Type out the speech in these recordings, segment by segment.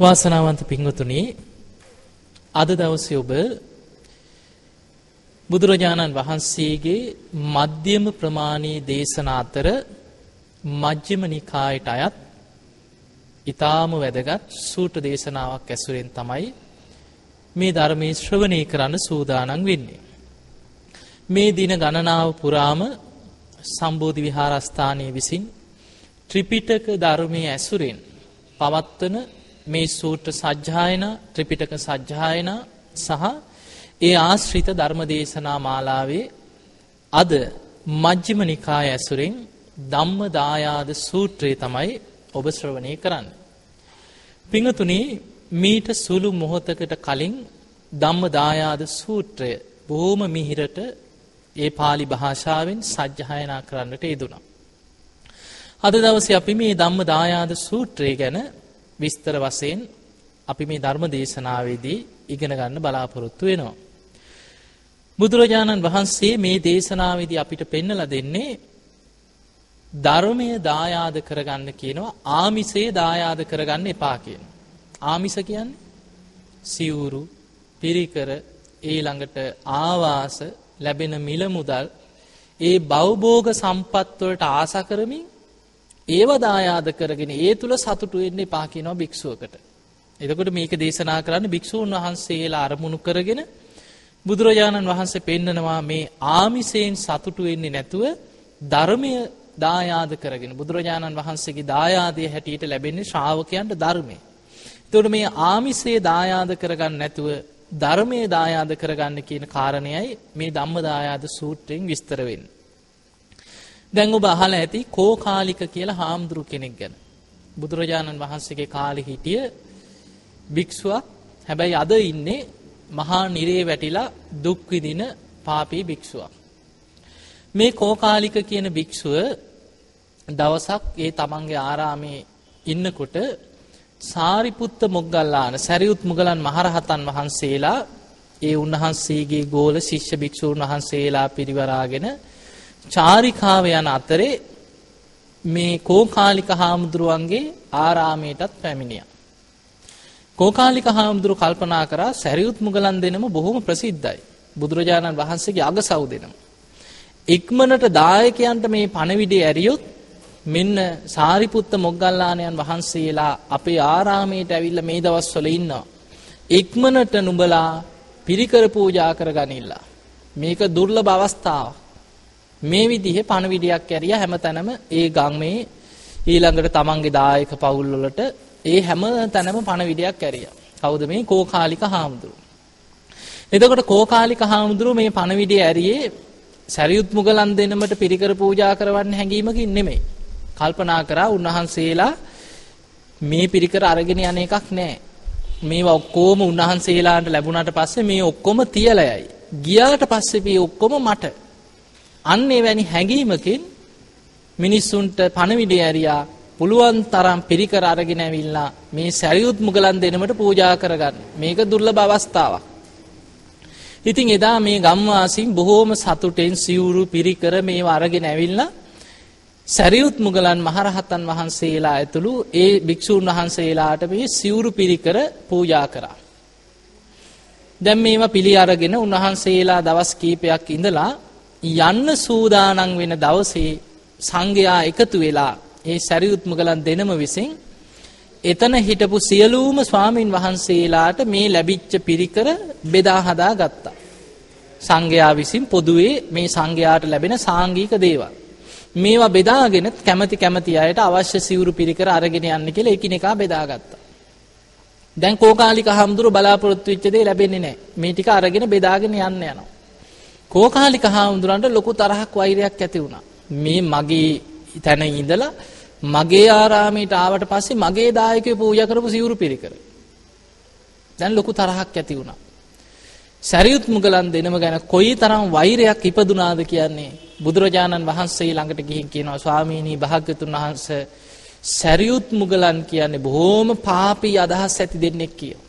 වාසනාවන්ත පින්වතුනි අද දවසේ ඔබ බුදුරජාණන් වහන්සේගේ මධ්‍යම ප්‍රමාණී දේශනා අතර මජ්ක්‍ධිම නිකායට අයත් ඊටාම වැදගත් සූත්‍ර දේශනාවක් ඇසුරෙන් තමයි මේ ධර්මයේ ශ්‍රවණය කරන්න සූදානම් වෙන්නේ. මේ දින ගණනාව පුරාම සම්බෝධි විහාරස්ථානයේ විසින් ත්‍රිපිටක ධර්මයේ ඇසුරෙන් පවත්වන මේ සූත්‍ර සජ්ජායනා ත්‍රිපිටක සජ්ජායනා සහ ඒ ආශ්‍රිත ධර්මදේශනා මාලාවේ අද මජ්ක්‍ධිම නිකාය ඇසුරෙන් ධම්ම දායාද සූත්‍රය තමයි ඔබ ශ්‍රවණය කරන්නේ. පිංගතුනි මීට සුළු මොහොතකට කලින් ධම්ම දායාද සූත්‍රය බොහොම මිහිරට ඒ pāli භාෂාවෙන් සජ්ජායනා කරන්නට යෙදුණා. අද දවසේ අපි මේ ධම්ම දායාද සූත්‍රය ගැන විස්තර වශයෙන් අපි මේ ධර්ම දේශනාවේදී ඉගෙන ගන්න බලාපොරොත්තු වෙනවා. බුදුරජාණන් වහන්සේ මේ දේශනාවේදී අපිට පෙන්නලා දෙන්නේ ධර්මය දායාද කරගන්න කියනවා ආමිසේ දායාද කරගන්න එපා කියන. ආමිස කියන්නේ සිවුරු, පිරිකර, ඊළඟට ආවාස, ලැබෙන මිල මුදල්, ඒ භවභෝග සම්පත් වලට ආස කරමින් ඒව දායාද කරගෙන ඒ තුල සතුටු වෙන්න එපා කියනවා භික්ෂුවකට. එතකොට මේක දේශනා කරන්නේ භික්ෂූන් වහන්සේලා අරමුණු කරගෙන බුදුරජාණන් වහන්සේ පෙන්නනවා මේ ආමිසයෙන් සතුටු වෙන්නේ නැතුව ධර්මය දායාද කරගෙන බුදුරජාණන් වහන්සේගේ දායාදයේ හැටියට ලැබෙන්නේ ශ්‍රාවකයන්ට ධර්මය. එතකොට මේ ආමිසයේ දායාද කරගන්න නැතුව ධර්මයේ දායාද කරගන්න කියන කාරණයයි මේ ධම්ම දායාද සූත්‍රයෙන් විස්තර වෙන්නේ. දැන් ඔබ අහලා ඇති කෝකාලික කියලා හාමුදුරු කෙනෙක් ගැන. බුදුරජාණන් වහන්සේගේ කාලේ හිටිය භික්ෂුවක්. හැබැයි අද ඉන්නේ මහා නිරේ වැටිලා දුක් විඳින පාපී භික්ෂුවක්. මේ කෝකාලික කියන භික්ෂුව දවසක් ඒ තමන්ගේ ආරාමේ ඉන්නකොට සාරිපුත්ත මොග්ගල්ලාන සැරියුත් මුගලන් මහරහතන් වහන්සේලා ඒ උන්වහන්සේගේ ගෝල ශිෂ්‍ය භික්ෂූන් වහන්සේලා පිරිවරාගෙන චාරිකාව යන අතරේ මේ කෝකාලික හාමුදුරුවන්ගේ ආරාමයටත් පැමිණියා. කෝකාලික හාමුදුරු කල්පනා කරා සැරියුත් මුගලන් දෙනම බොහොම ප්‍රසිද්ධයි. බුදුරජාණන් වහන්සේගේ අගසව් දෙනම. ඉක්මනට දායකයන්ට මේ පණවිඩේ ඇරියොත් මෙන්න සාරිපුත්ත මොග්ගල්ලානයන් වහන්සේලා අපේ ආරාමයට ඇවිල්ලා මේ දවස්වල ඉන්නවා. ඉක්මනට නුඹලා පිරිකර පූජා කරගනිල්ලා. මේක දුර්ලභ අවස්ථාවක්. මේ විදිහේ පණවිඩයක් ඇරිය හැමතැනම ඒ ගම්මේ ඊළඟට තමන්ගේ දායක පවුල් වලට ඒ හැම තැනම පණවිඩයක් ඇරියා. කවුද මේ කෝකාලික හාමුදුරුවෝ. එතකොට කෝකාලික හාමුදුරුවෝ මේ පණවිඩය ඇරියේ සරියුත් මුගලන් දෙනමට පිරිකර පූජා කරවන්න හැඟීමකින් නෙමෙයි. කල්පනා කරා උන්වහන්සේලා මේ පිරිකර අරගෙන යන එකක් නෑ. මේවා ඔක්කොම උන්වහන්සේලාට ලැබුණාට පස්සේ මේ ඔක්කොම තියලා යයි. ගියාට පස්සේ මේ ඔක්කොම මට අන්න එවැනි හැඟීමකින් මිනිස්සුන්ට පණවිඩය ඇරියා පුළුවන් තරම් පිරිකර අරගෙන ඇවිල්ලා මේ සැරියුත් මුගලන් දෙනමට පූජා කරගන්න. මේක දුර්ලභ අවස්ථාවක්. ඉතින් එදා මේ ගම්වාසීන් බොහෝම සතුටෙන් සිවුරු පිරිකර මේවා අරගෙන ඇවිල්ලා සැරියුත් මුගලන් මහරහතන් වහන්සේලා ඇතුළු ඒ භික්ෂූන් වහන්සේලාට මේ සිවුරු පිරිකර පූජා කරා. දැන් මේවා පිළි අරගෙන උන්වහන්සේලා දවස් කීපයක් ඉඳලා යන්න සූදානම් වෙන දවසේ සංඝයා එකතු වෙලා ඒ සැරියුත් මුගලන් දෙනම විසින් එතන හිටපු සියලුම ස්වාමින් වහන්සේලාට මේ ලැබිච්ච පිරිකර බෙදා හදා ගත්තා. සංඝයා විසින් පොදුවේ මේ සංඝයාට ලැබෙන සාංගික දේවල්. මේවා බෙදාගෙන කැමති කැමති අයට අවශ්‍ය සිවුරු පිරිකර අරගෙන යන්න කියලා එකිනෙකා බෙදාගත්තා. දැන් කෝකාලික හාමුදුරුව බලාපොරොත්තු වෙච්ච දේ ලැබෙන්නේ නැහැ. මේ ටික අරගෙන බෙදාගෙන යන්න යනවා. කෝකාලික හාමුදුරන්ට ලොකු තරහක් වෛරයක් ඇති වුණා. මේ මගේ තැන ඉඳලා මගේ ආරාමයට ආවට පස්සේ මගේ දායකයෝ පූජා කරපු සිවුරු පිරිකර. දැන් ලොකු තරහක් ඇති වුණා. සරියුත් මුගලන් දෙනම ගැන කොයි තරම් වෛරයක් ඉපදුනාද කියන්නේ බුදුරජාණන් වහන්සේ ළඟට ගිහින් කියනවා ස්වාමීනී භාග්‍යතුන් වහන්සේ සරියුත් මුගලන් කියන්නේ බොහෝම පාපී අදහස් ඇති දෙන්නෙක් කියෝ.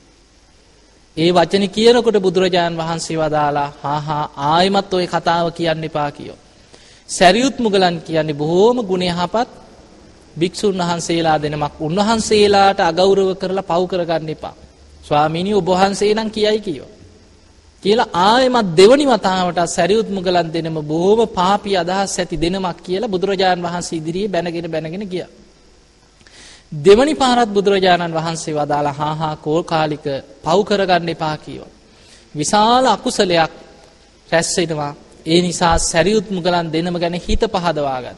ඒ වචන කියනකොට බුදුරජාණන් වහන්සේ වදාලා හා හා ආයමත් ඔය කතාව කියන්න එපා කියෝ. සැරියුත් මුගලන් කියන්නේ බොහෝම ගුණයහපත් භික්ෂුන් වහන්සේලා දෙනමක් උන්වහන්සේලාට අගෞරව කරලා පව් කරගන්න එපා. ස්වාමීනි ඔබ වහන්සේ නම් කියයි කියෝ. කියලා ආයෙමත් දෙවනි වතාවට සැරියුත් මුගලන් දෙනම බොහොම පාපී අදහස් ඇති දෙනමක් කියලා බුදුරජාණන් වහන්සේ ඉදිරියේ බැනගෙන බැනගෙන ගියා. දෙවනි පාරත් බුදුරජාණන් වහන්සේ වදාලා හා හා කෝල්කාලික පව් කරගන්න එපා කියවා. විශාල අකුසලයක් රැස් වෙනවා. ඒ නිසා සැරියුත් මුගලන් දෙනම ගැන හිත පහදවා ගන්න.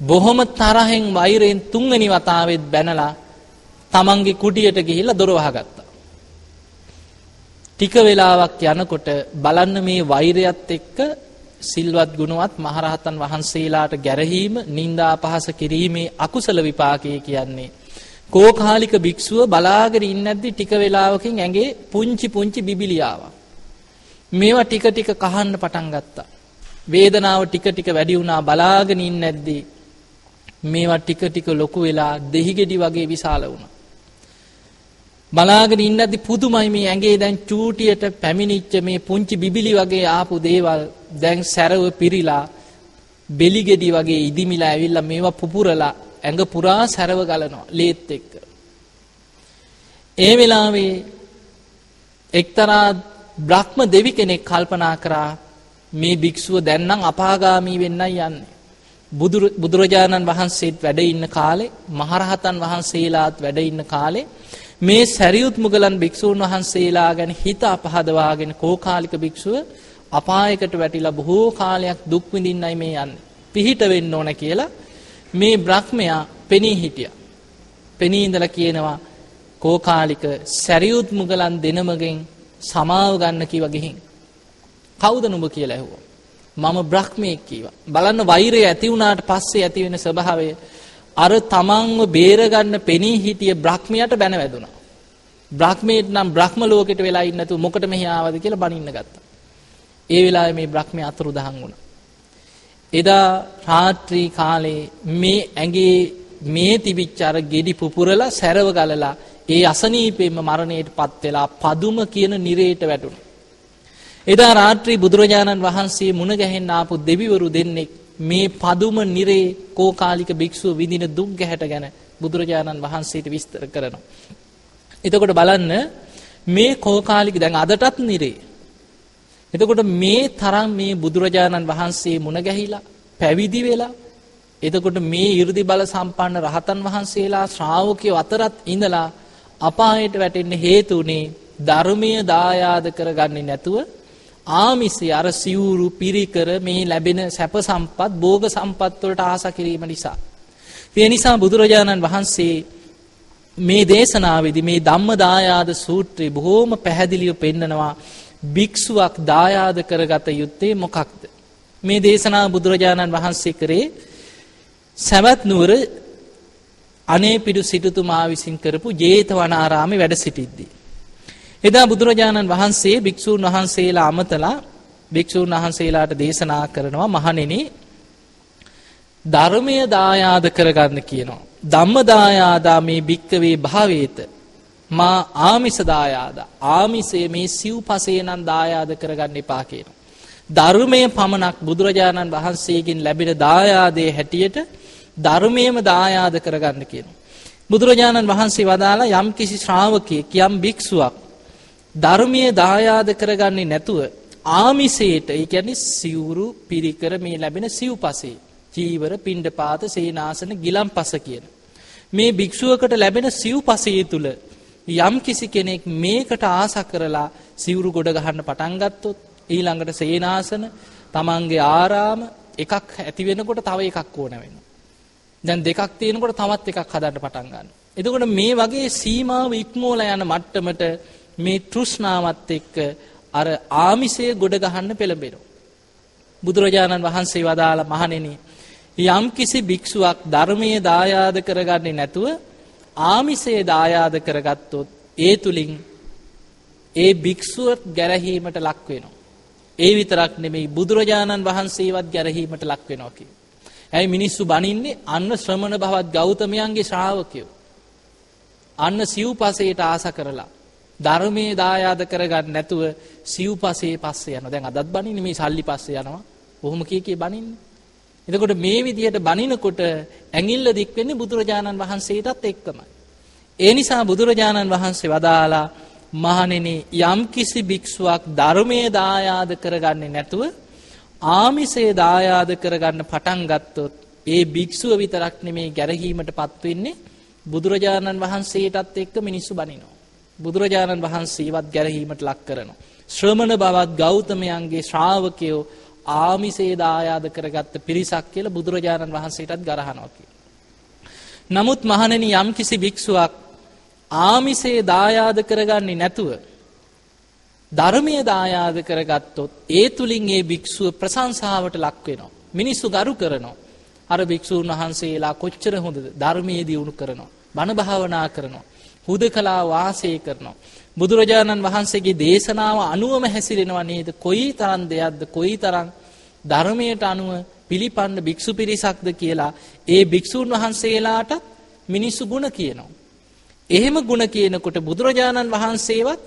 බොහොම තරහෙන් වෛරයෙන් තුන්වෙනි වතාවෙත් බැනලා තමන්ගේ කුටියට ගිහිල්ලා දොර වහගත්තා. ටික වෙලාවක් යනකොට බලන්න මේ වෛරයත් එක්ක සිල්වත් ගුණවත් මහරහතන් වහන්සේලාට ගැරහීම නින්දා පහස කිරීමේ අකුසල විපාකය කියන්නේ. කෝකාලික භික්ෂුව බලාගෙන ඉන්නද්දි ටික වෙලාවකින් ඇගේ පුංචි පුංචි බිබිලියාවක්. මේවා ටික ටික කහන්න පටන් ගත්තා. වේදනාව ටික ටික වැඩි වුණා බලාගෙන ඉන්නේ නැද්දි මේවා ටික ටික ලොකු වෙලා දෙහිගෙඩි වගේ විශාල වුණා. බලාගෙන ඉන්නද්දි පුදුමයි මේ ඇඟේ දැන් චූටියට පැමිණිච්ච මේ පුංචි බිබිලි වගේ ආපු දේවල් දැන් සැරව පිරිලා බෙලිගෙඩි වගේ ඉදිමිලා ඇවිල්ලා මේවා පුපුරලා ඇඟ පුරා සැරව ගලනවා ලේත් එක්ක. ඒ වෙලාවේ එක්තරා බ්‍රහ්ම දෙවි කෙනෙක් කල්පනා කරා මේ භික්ෂුව දැන්නම් අපාගාමී වෙන්නයි යන්නේ. බුදුරජාණන් වහන්සේත් වැඩ ඉන්න කාලේ මහරහතන් වහන්සේලාත් වැඩ ඉන්න කාලේ මේ සැරියුත් මුගලන් භික්ෂූන් වහන්සේලා ගැන හිත අපහදවාගෙන කෝකාලික භික්ෂුව අපායකට වැටිලා බොහෝ කාලයක් දුක් විඳින්නයි මේ යන්නේ. පිහිට වෙන්න ඕන කියලා මේ බ්‍රහ්මයා පෙනී හිටියා. පෙනී ඉඳලා කියනවා කෝකාලික සැරියුත් මුගලන් දෙනමගෙන් සමාව ගන්න කිව ගිහින්. කවුද නුඹ කියලා ඇහුවා. මම බ්‍රහ්මයෙක් කීවා. බලන්න වෛරය ඇති වුණාට පස්සේ ඇති වෙන ස්වභාවය අර තමන්ව බේරගන්න පෙනී හිටිය බ්‍රහ්මයට බැන වැදුනා. බ්‍රහ්මයට නම් බ්‍රහ්ම ලෝකෙට වෙලා ඉන්නේ නැතුව මොකට මෙහි ආවද කියලා බනින්න ගත්තා. ඒ වෙලාවේ මේ බ්‍රහ්මයා අතුරුදහන් වුණා. එදා රාත්‍රී කාලේ මේ ඇඟේ මේ තිබිච්ච අර ගෙඩි පුපුරලා සැරව ගලලා ඒ අසනීපෙම මරණයට පත් වෙලා පදුම කියන නිරේට වැටුණා. එදා රාත්‍රී බුදුරජාණන් වහන්සේ මුණ ගැහෙන්න ආපු දෙවිවරු දෙන්නෙක් මේ පදුම නිරේ කෝකාලික භික්ෂුව විඳින දුක් ගැහැට ගැන බුදුරජාණන් වහන්සේට විස්තර කරනවා. එතකොට බලන්න මේ කෝකාලික දැන් අදටත් නිරේ. එතකොට මේ තරම් මේ බුදුරජාණන් වහන්සේ මුණ ගැහිලා පැවිදි වෙලා එතකොට මේ 이르දි බල සම්පන්න රහතන් වහන්සේලා ශ්‍රාවකයෝ අතරත් ඉඳලා අපායට වැටෙන්න හේතු උනේ ධර්මීය දායාද කරගන්නේ නැතුව ආමිසය අර සිවුරු පිරිකර මේ ලැබෙන සැප සම්පත් භෝග සම්පත් වලට ආස කිරීම නිසා. ඒ නිසා බුදුරජාණන් වහන්සේ මේ දේශනාවේදී මේ ධම්ම දායාද සූත්‍රය බොහෝම පැහැදිලිව පෙන්නනවා භික්ෂුවක් දායාද කරගත යුත්තේ මොකක්ද? මේ දේශනාව බුදුරජාණන් වහන්සේ කරේ සවැත් නුවර අනේපිඩු සිටුතුමා විසින් කරපු ජේතවනාරාමේ වැඩ සිටිද්දී එදා බුදුරජාණන් වහන්සේ භික්ෂූන් වහන්සේලා අමතලා භික්ෂූන් වහන්සේලාට දේශනා කරනවා මහණෙනි ධර්මය දායාද කරගන්න කියනවා. ධම්ම දායාදා මේ භික්කවේ භාවේත මා ආමිස දායාද ආමිසේ මේ සිව්පසේ නම් දායාද කරගන්න එපා කියනවා. ධර්මය පමණක් බුදුරජාණන් වහන්සේගෙන් ලැබෙන දායාදේ හැටියට ධර්මයම දායාද කරගන්න කියනවා. බුදුරජාණන් වහන්සේ වදාලා යම් කිසි ශ්‍රාවකයෙක් යම් භික්ෂුවක් ධර්මය දායාද කරගන්නේ නැතුව ආමිසයට ඒ කියන්නේ සිවුරු පිරිකර මේ ලැබෙන සිව්පසේ චීවර පිණ්ඩපාත සේනාසන ගිලම්පස කියන මේ භික්ෂුවකට ලැබෙන සිව්පසේ තුල යම් කිසි කෙනෙක් මේකට ආස කරලා සිවුරු ගොඩ ගහන්න පටන් ගත්තොත් ඊළඟට සේනාසන තමන්ගේ ආරාම එකක් ඇති වෙනකොට තව එකක් ඕන වෙනවා. දැන් දෙකක් තියෙනකොට තවත් එකක් හදන්න පටන් ගන්නවා. එතකොට මේ වගේ සීමාව ඉක්මෝලා යන මට්ටමට මේ තෘෂ්ණාවත් එක්ක අර ආමිසය ගොඩ ගහන්න පෙළඹෙනවා. බුදුරජාණන් වහන්සේ වදාළ මහණෙනි යම් කිසි භික්ෂුවක් ධර්මයේ දායාද කරගන්නේ නැතුව ආමිසයේ දායාද කරගත්තොත් ඒ තුලින් ඒ භික්ෂුවත් ගැරහීමට ලක් වෙනවා. ඒ විතරක් නෙමෙයි බුදුරජාණන් වහන්සේවත් ගැරහීමට ලක් වෙනවා කිය. ඇයි මිනිස්සු බනින්නේ අන්න ශ්‍රමණ භවත් ගෞතමයන්ගේ ශ්‍රාවකයෝ. අන්න සිව්පසයට ආස කරලා ධර්මයේ දායාද කරගන්න නැතුව සිව්පසේ පස්සේ යනවා. දැන් අදත් බණින්නේ මේ සල්ලි පස්සේ යනවා. කොහොම කී කී බණින්නේ. එතකොට මේ විදිහට බනිනකොට ඇඟිල්ල දික් වෙන්නේ බුදුරජාණන් වහන්සේටත් එක්කමයි. ඒ නිසා බුදුරජාණන් වහන්සේ වදාලා මහණෙනි යම්කිසි භික්ෂුවක් ධර්මයේ දායාද කරගන්නේ නැතුව ආමිසේ දායාද කරගන්න පටන් ගත්තොත් ඒ භික්ෂුව විතරක් නෙමේ ගැරහීමටපත් වෙන්නේ බුදුරජාණන් වහන්සේටත් එක්ක මිනිස්සු බනිනවා. බුදුරජාණන් වහන්සේවත් ගැරහීමට ලක් කරනවා. ශ්‍රමණ බවත් ගෞතමයන්ගේ ශ්‍රාවකයෝ ආමිසේ දායාද කරගත්ත පිරිසක් කියලා බුදුරජාණන් වහන්සේටත් ගරහනවා කියලා. නමුත් මහණෙනි යම්කිසි භික්ෂුවක් ආමිසේ දායාද කරගන්නේ නැතුව ධර්මයේ දායාද කරගත්තොත් ඒ තුලින් ඒ භික්ෂුව ප්‍රශංසාවට ලක් වෙනවා. මිනිස්සු ගරු කරනවා. අර භික්ෂූන් වහන්සේලා කොච්චර හොඳද ධර්මයේ දියුණු කරනවා. බණ භාවනා කරනවා. හුදකලා වාසය කරනවා. බුදුරජාණන් වහන්සේගේ දේශනාව අනුවම හැසිරෙනවා නේද? කොයි තරම් දෙයක්ද? කොයි තරම් ධර්මයට අනුව පිළිපන්න භික්ෂු පිරිසක්ද කියලා ඒ භික්ෂූන් වහන්සේලාට මිනිස්සු ಗುಣ කියනවා. එහෙම ಗುಣ කියනකොට බුදුරජාණන් වහන්සේවත්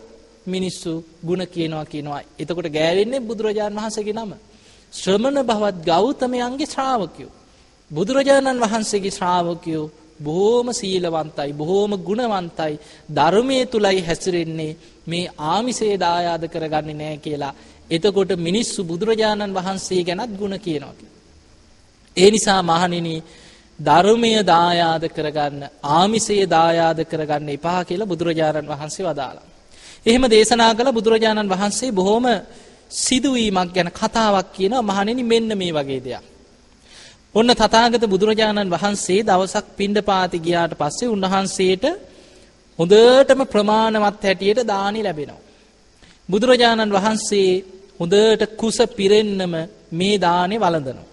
මිනිස්සු ಗುಣ කියනවා කියනවා. එතකොට ගෑවෙන්නේ බුදුරජාණන් වහන්සේගේ නම. ශ්‍රමණ බවත් ගෞතමයන්ගේ ශ්‍රාවකයෝ. බුදුරජාණන් වහන්සේගේ ශ්‍රාවකයෝ බොහෝම සීලවන්තයි බොහෝම ගුණවන්තයි ධර්මයේ තුලයි හැසිරෙන්නේ මේ ආමිසේ දායාද කරගන්නේ නැහැ කියලා. එතකොට මිනිස්සු බුදුරජාණන් වහන්සේ ගැනත් ಗುಣ කියනවා. ඒ නිසා මහණෙනි ධර්මය දායාද කරගන්න ආමිසේ දායාද කරගන්න එපා කියලා බුදුරජාණන් වහන්සේ වදාලා. එහෙම දේශනා කළ බුදුරජාණන් වහන්සේ බොහොම සිදුවීමක් ගැන කතාවක් කියන මහණෙනි මෙන්න මේ වගේ දෙයක්. ඔන්න තථාගත බුදුරජාණන් වහන්සේ දවසක් පිණ්ඩපාති ගියාට පස්සේ උන්වහන්සේට හොඳටම ප්‍රමාණවත් හැටියට දානි ලැබෙනවා. බුදුරජාණන් වහන්සේ හොඳට කුස පිරෙන්නම මේ දානේ වළඳනවා.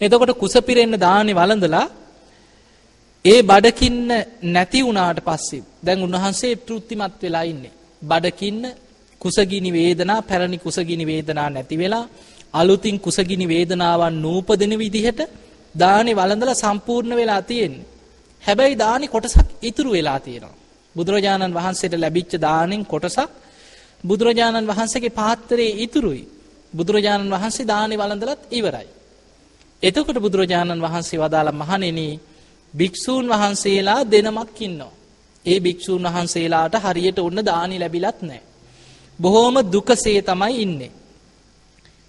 එතකොට කුස පිරෙන්න දානේ වළඳලා ඒ බඩකින්න නැති වුණාට පස්සේ දැන් උන්වහන්සේ තෘප්තිමත් වෙලා ඉන්නේ. බඩකින්න කුසගිනි වේදනා පැරණි කුසගිනි වේදනා නැති වෙලා අලුතින් කුසගිනි වේදනාවන් නූපදින විදිහට දානේ වළඳලා සම්පූර්ණ වෙලා තියෙන්නේ. හැබැයි දානි කොටසක් ඉතුරු වෙලා තියෙනවා. බුදුරජාණන් වහන්සේට ලැබිච්ච දානෙන් කොටසක් බුදුරජාණන් වහන්සේගේ පාත්‍රයේ ඉතුරුයි. බුදුරජාණන් වහන්සේ දානේ වළඳලත් ඉවරයි. එතකොට බුදුරජාණන් වහන්සේ වදාළ මහණෙනි භික්ෂූන් වහන්සේලා දෙනමක් ඉන්නවා. ඒ භික්ෂූන් වහන්සේලාට හරියට ඔන්න දානි ලැබිලත් නැහැ. බොහෝම දුකසේ තමයි ඉන්නේ.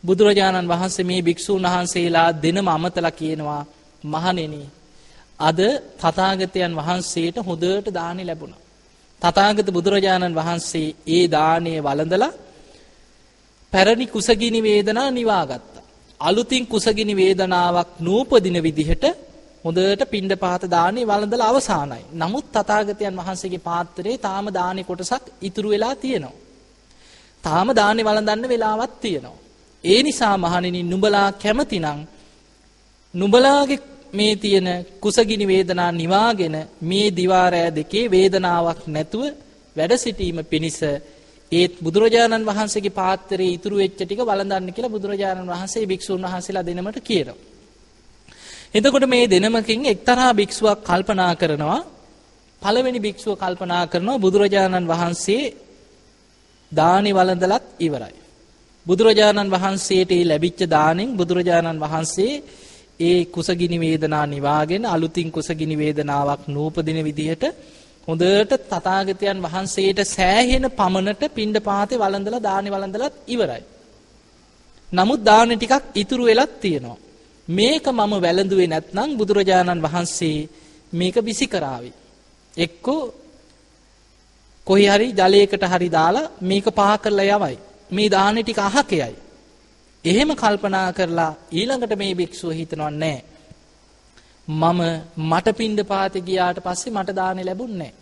බුදුරජාණන් වහන්සේ මේ භික්ෂූන් වහන්සේලා දෙනම අමතලා කියනවා මහණෙනි අද තථාගතයන් වහන්සේට හොඳට දානි ලැබුණා. තථාගත බුදුරජාණන් වහන්සේ ඒ දාණය වළඳලා පැරණි කුසගිනි වේදනා නිවාගත්තා. අලුතින් කුසගිනි වේදනාවක් නූපදින විදිහට හොඳට පින්ඩ පාත දානේ වළඳලා අවසానයි. නමුත් තථාගතයන් වහන්සේගේ පාත්‍රයේ තාම දානේ කොටසක් ඉතුරු වෙලා තියෙනවා. තාම දානේ වළඳන්න වෙලාවක් තියෙනවා. ඒ නිසා මහණෙනි නුඹලා කැමතිනම් නුඹලාගේ මේ තියෙන කුසගිනි වේදනා නිවාගෙන මේ දිවා රෑ දෙකේ වේදනාවක් නැතුව වැඩ සිටීම පිණිස ඒත් බුදුරජාණන් වහන්සේගේ පාත්‍රයේ ඉතුරු වෙච්ච ටික වළඳන්න කියලා බුදුරජාණන් වහන්සේ භික්ෂුන් වහන්සේලා දෙනමට කියනවා. එතකොට මේ දෙනමකින් එක්තරා භික්ෂුවක් කල්පනා කරනවා පළවෙනි භික්ෂුව කල්පනා කරනවා බුදුරජාණන් වහන්සේ දානි වළඳලත් ඉවරයි. බුදුරජාණන් වහන්සේට ලැබිච්ච දානෙන් බුදුරජාණන් වහන්සේ ඒ කුසගිනි වේදනා නිවාගෙන අලුතින් කුසගිනි වේදනාවක් නූපදින විදිහට හොඳට තථාගතයන් වහන්සේට සෑහෙන පමණට පිණ්ඩපාතේ වළඳලා දානි වළඳලත් ඉවරයි. නමුත් දාන ටිකක් ඉතුරු වෙලත් තියෙනවා. මේක මම වැළඳුවේ නැත්නම් බුදුරජාණන් වහන්සේ මේක විසි කරાવી. එක්කෝ කොහි හරි ජලයකට හරි දාලා මේක පහ කරලා යවයි. මේ දාහනේ ටික අහකයයි. එහෙම කල්පනා කරලා ඊළඟට මේ භික්ෂුව හිතනවා නෑ. මම මට පින්ඩ පාතේ ගියාට පස්සේ මට දානේ ලැබුණේ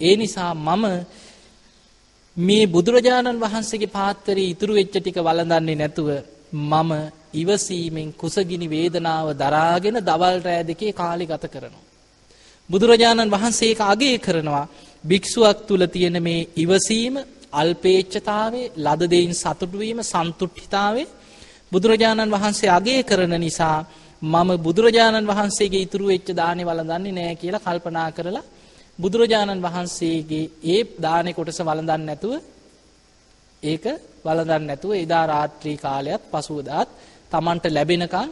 ඒ නිසා මම මේ බුදුරජාණන් වහන්සේගේ පාත්‍රයේ ඉතුරු වෙච්ච ටික වළඳන්නේ නැතුව මම ඉවසීමෙන් කුසගිනි වේදනාව දරාගෙන දවල් රෑ දෙකේ කාලි ගත කරනවා. බුදුරජාණන් වහන්සේ ඒක අගය කරනවා භික්ෂුවක් තුල තියෙන මේ ඉවසීම අල්පේච්ඡතාවේ ලද දෙයින් සතුටු වීම සන්තුට්ඨිතාවේ බුදුරජාණන් වහන්සේ අගය කරන නිසා මම බුදුරජාණන් වහන්සේගේ ඉතුරු වෙච්ච දානේ වළඳන්නේ නැහැ කියලා කල්පනා කරලා බුදුරජාණන් වහන්සේගේ ඒ දානේ කොටස වළඳන්නේ නැතුව ඒක වළඳන්නේ නැතුව එදා රාත්‍රී කාලයත් පසුවදාත් Tamanට ලැබෙනකන්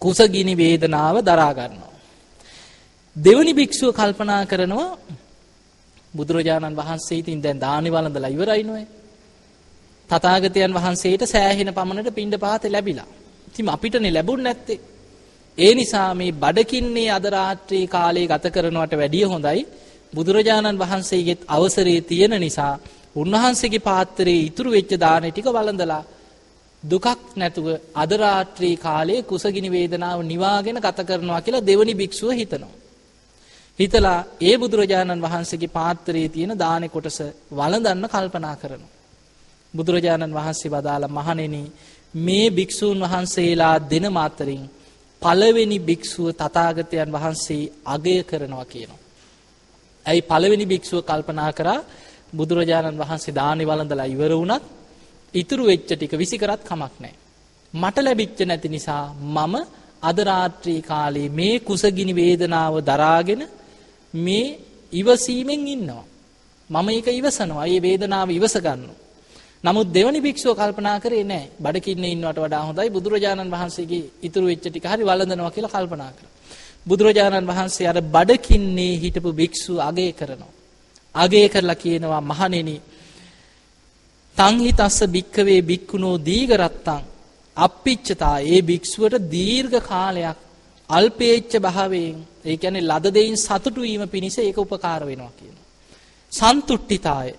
කුසගිනි වේදනාව දරා ගන්නවා. දෙවනි භික්ෂුව කල්පනා කරනවා බුදුරජාණන් වහන්සේ ඉතින් දැන් දානි වළඳලා ඉවරයිනොයි. තථාගතයන් වහන්සේට සෑහෙන පමණට පින්ඩ පාත ලැබිලා. ඉතින් අපිටනේ ලැබුණ නැත්තේ. ඒ නිසා මේ බඩකින්නේ අද රාත්‍රී කාලේ ගත කරනවට වැඩිය හොඳයි බුදුරජාණන් වහන්සේගෙත් අවසරේ තියෙන නිසා උන්වහන්සේගේ පාත්‍රයේ ඉතුරු වෙච්ච දාන ටික වළඳලා දුකක් නැතුව අද රාත්‍රී කාලයේ කුසගිනි වේදනාව නිවාගෙන ගත කරනවා කියලා දෙවනි භික්ෂුව හිතනවා. හිතලා ඒ බුදුරජාණන් වහන්සේගේ පාත්‍රයේ තියෙන දානේ කොටස වළඳන්න කල්පනා කරනවා. බුදුරජාණන් වහන්සේ වදාළ මහණෙනි මේ භික්ෂූන් වහන්සේලා දෙන මාතරින් පළවෙනි භික්ෂුව තථාගතයන් වහන්සේ අගය කරනවා කියනවා. ඇයි පළවෙනි භික්ෂුව කල්පනා කරා බුදුරජාණන් වහන්සේ දානි වළඳලා ඉවර වුණත් ඉතුරු වෙච්ච ටික විසි කරත් කමක් නැහැ. මට ලැබිච්ච නැති නිසා මම අද රාත්‍රී කාලේ මේ කුසගිනි වේදනාව දරාගෙන මේ ඉවසීමෙන් ඉන්නවා. මම ඒක ඉවසනවා. ඒ වේදනාව ඉවස ගන්නවා. නමුත් දෙවනි භික්ෂුව කල්පනා කරේ නැහැ. බඩකින්නේ ඉන්නවට වඩා හොඳයි බුදුරජාණන් වහන්සේගේ ඉතුරු වෙච්ච ටික හරි වළඳනවා කියලා කල්පනා කරා. බුදුරජාණන් වහන්සේ අර බඩකින්නේ හිටපු භික්ෂුව අගය කරනවා. අගය කරලා කියනවා මහණෙනි තංහිතස්ස භික්කවේ භික්කුණෝ දීගරත්තං අප්පිච්චතා ඒ භික්ෂුවට දීර්ඝ කාලයක් අල්පේච්ච භාවයෙන් ඒ කියන්නේ ලද දෙයින් සතුටු වීම පිණිස ඒක උපකාර වෙනවා කියනවා. සන්තුට්ඨිතාය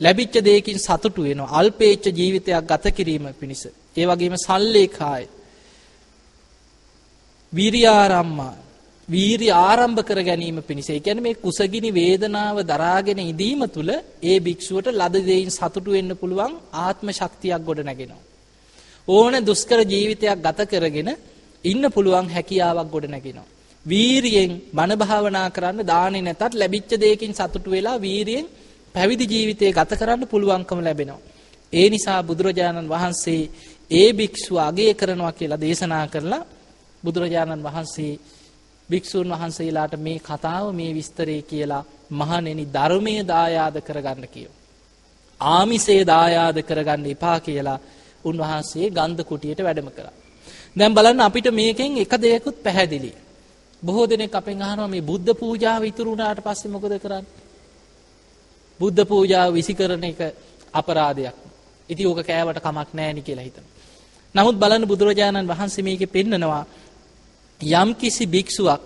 ලැබිච්ච දෙයකින් සතුටු වෙනවා. අල්පේච්ච ජීවිතයක් ගත කිරීම පිණිස. ඒ වගේම සල්ලේකාය විරියාරම්මා වීරි ආරම්භ කර ගැනීම පිණිස. ඒ කියන්නේ මේ කුසගිනි වේදනාව දරාගෙන ඉදීම තුළ ඒ භික්ෂුවට ලද දෙයින් සතුටු වෙන්න පුළුවන් ආත්ම ශක්තියක් ගොඩ නැගෙනවා. ඕන දුෂ්කර ජීවිතයක් ගත කරගෙන ඉන්න පුළුවන් හැකියාවක් ගොඩ නැගෙනවා. වීරියෙන් බණ භාවනා කරන්න දාන්නේ නැතත් ලැබිච්ච දෙයකින් සතුටු වෙලා වීරියෙන් පැවිදි ජීවිතය ගත කරන්න පුළුවන්කම ලැබෙනවා. ඒ නිසා බුදුරජාණන් වහන්සේ ඒ භික්ෂුව අගය කරනවා කියලා දේශනා කරලා බුදුරජාණන් වහන්සේ භික්ෂූන් වහන්සේලාට මේ කතාව මේ විස්තරේ කියලා මහණෙනි ධර්මයේ දායාද කරගන්න කියෝ. ආමිසේ දායාද කරගන්න එපා කියලා උන්වහන්සේ ගන්ධ කුටියට වැඩම කළා. දැන් බලන්න අපිට මේකෙන් එක දෙයකුත් පැහැදිලි. බොහෝ දෙනෙක් අපෙන් අහනවා මේ බුද්ධ පූජාව ඉතුරු වුණාට පස්සේ මොකද කරන්නේ? බුද්ධ පූජාව විසි කරන එක අපරාධයක්. ඉතින් ඕක කෑවට කමක් නැහැ නි කියලා හිතනවා. නමුත් බලන්න බුදුරජාණන් වහන්සේ මේකේ පෙන්නනවා යම් කිසි භික්ෂුවක්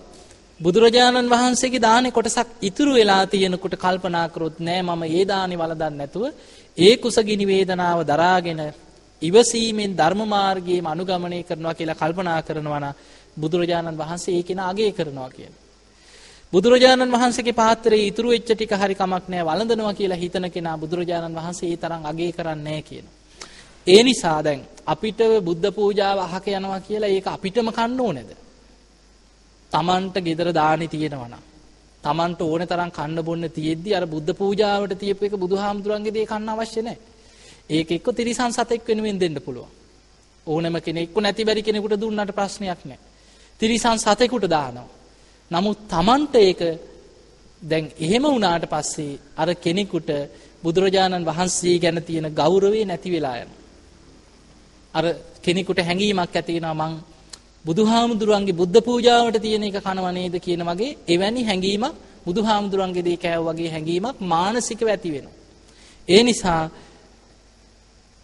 බුදුරජාණන් වහන්සේගේ දානේ කොටසක් ඉතුරු වෙලා තියෙනකොට කල්පනා කරොත් නෑ මම ඒ දානේ වළඳන්නේ නැතුව ඒ කුසගිනි වේදනාව දරාගෙන ඉවසීමෙන් ධර්ම මාර්ගයේම අනුගමනය කරනවා කියලා කල්පනා කරනවා නම් බුදුරජාණන් වහන්සේ ඒක න අගය කරනවා කියන. බුදුරජාණන් වහන්සේගේ පාත්‍රයේ ඉතුරු වෙච්ච ටික හරි කමක් නෑ වළඳනවා කියලා හිතන කෙනා බුදුරජාණන් වහන්සේ ඒ තරම් අගය කරන්නේ නෑ කියන. ඒ නිසා දැන් අපිට බුද්ධ පූජාව අහක යනවා කියලා ඒක අපිටම කන්න ඕනේද? තමන්ට ගෙදර දානි තියෙනවනම් තමන්ට ඕන තරම් කන්න බොන්න තියෙද්දි අර බුද්ධ පූජාවට තියපු එක බුදුහාමුදුරන්ගේ දේ කන්න අවශ්‍ය නැහැ. ඒක එක්ක තිරිසන් සතෙක් වෙනුවෙන් දෙන්න පුළුවන්. ඕනම කෙනෙක් නැති බැරි කෙනෙකුට දුන්නට ප්‍රශ්නයක් නැහැ. තිරිසන් සතෙකුට දානවා. නමුත් තමන්ට ඒක දැන් එහෙම වුණාට පස්සේ අර කෙනෙකුට බුදුරජාණන් වහන්සේ ගැන තියෙන ගෞරවේ නැති වෙලා යනවා. අර කෙනෙකුට හැඟීමක් ඇති වෙනවා මං බුදුහාමුදුරුවන්ගේ බුද්ධ පූජාවට තියෙන එක කනවා නේද කියන වගේ එවැනි හැඟීමක් බුදුහාමුදුරුවන්ගේ දේ කෑව වගේ හැඟීමක් මානසිකව ඇති වෙනවා. ඒ නිසා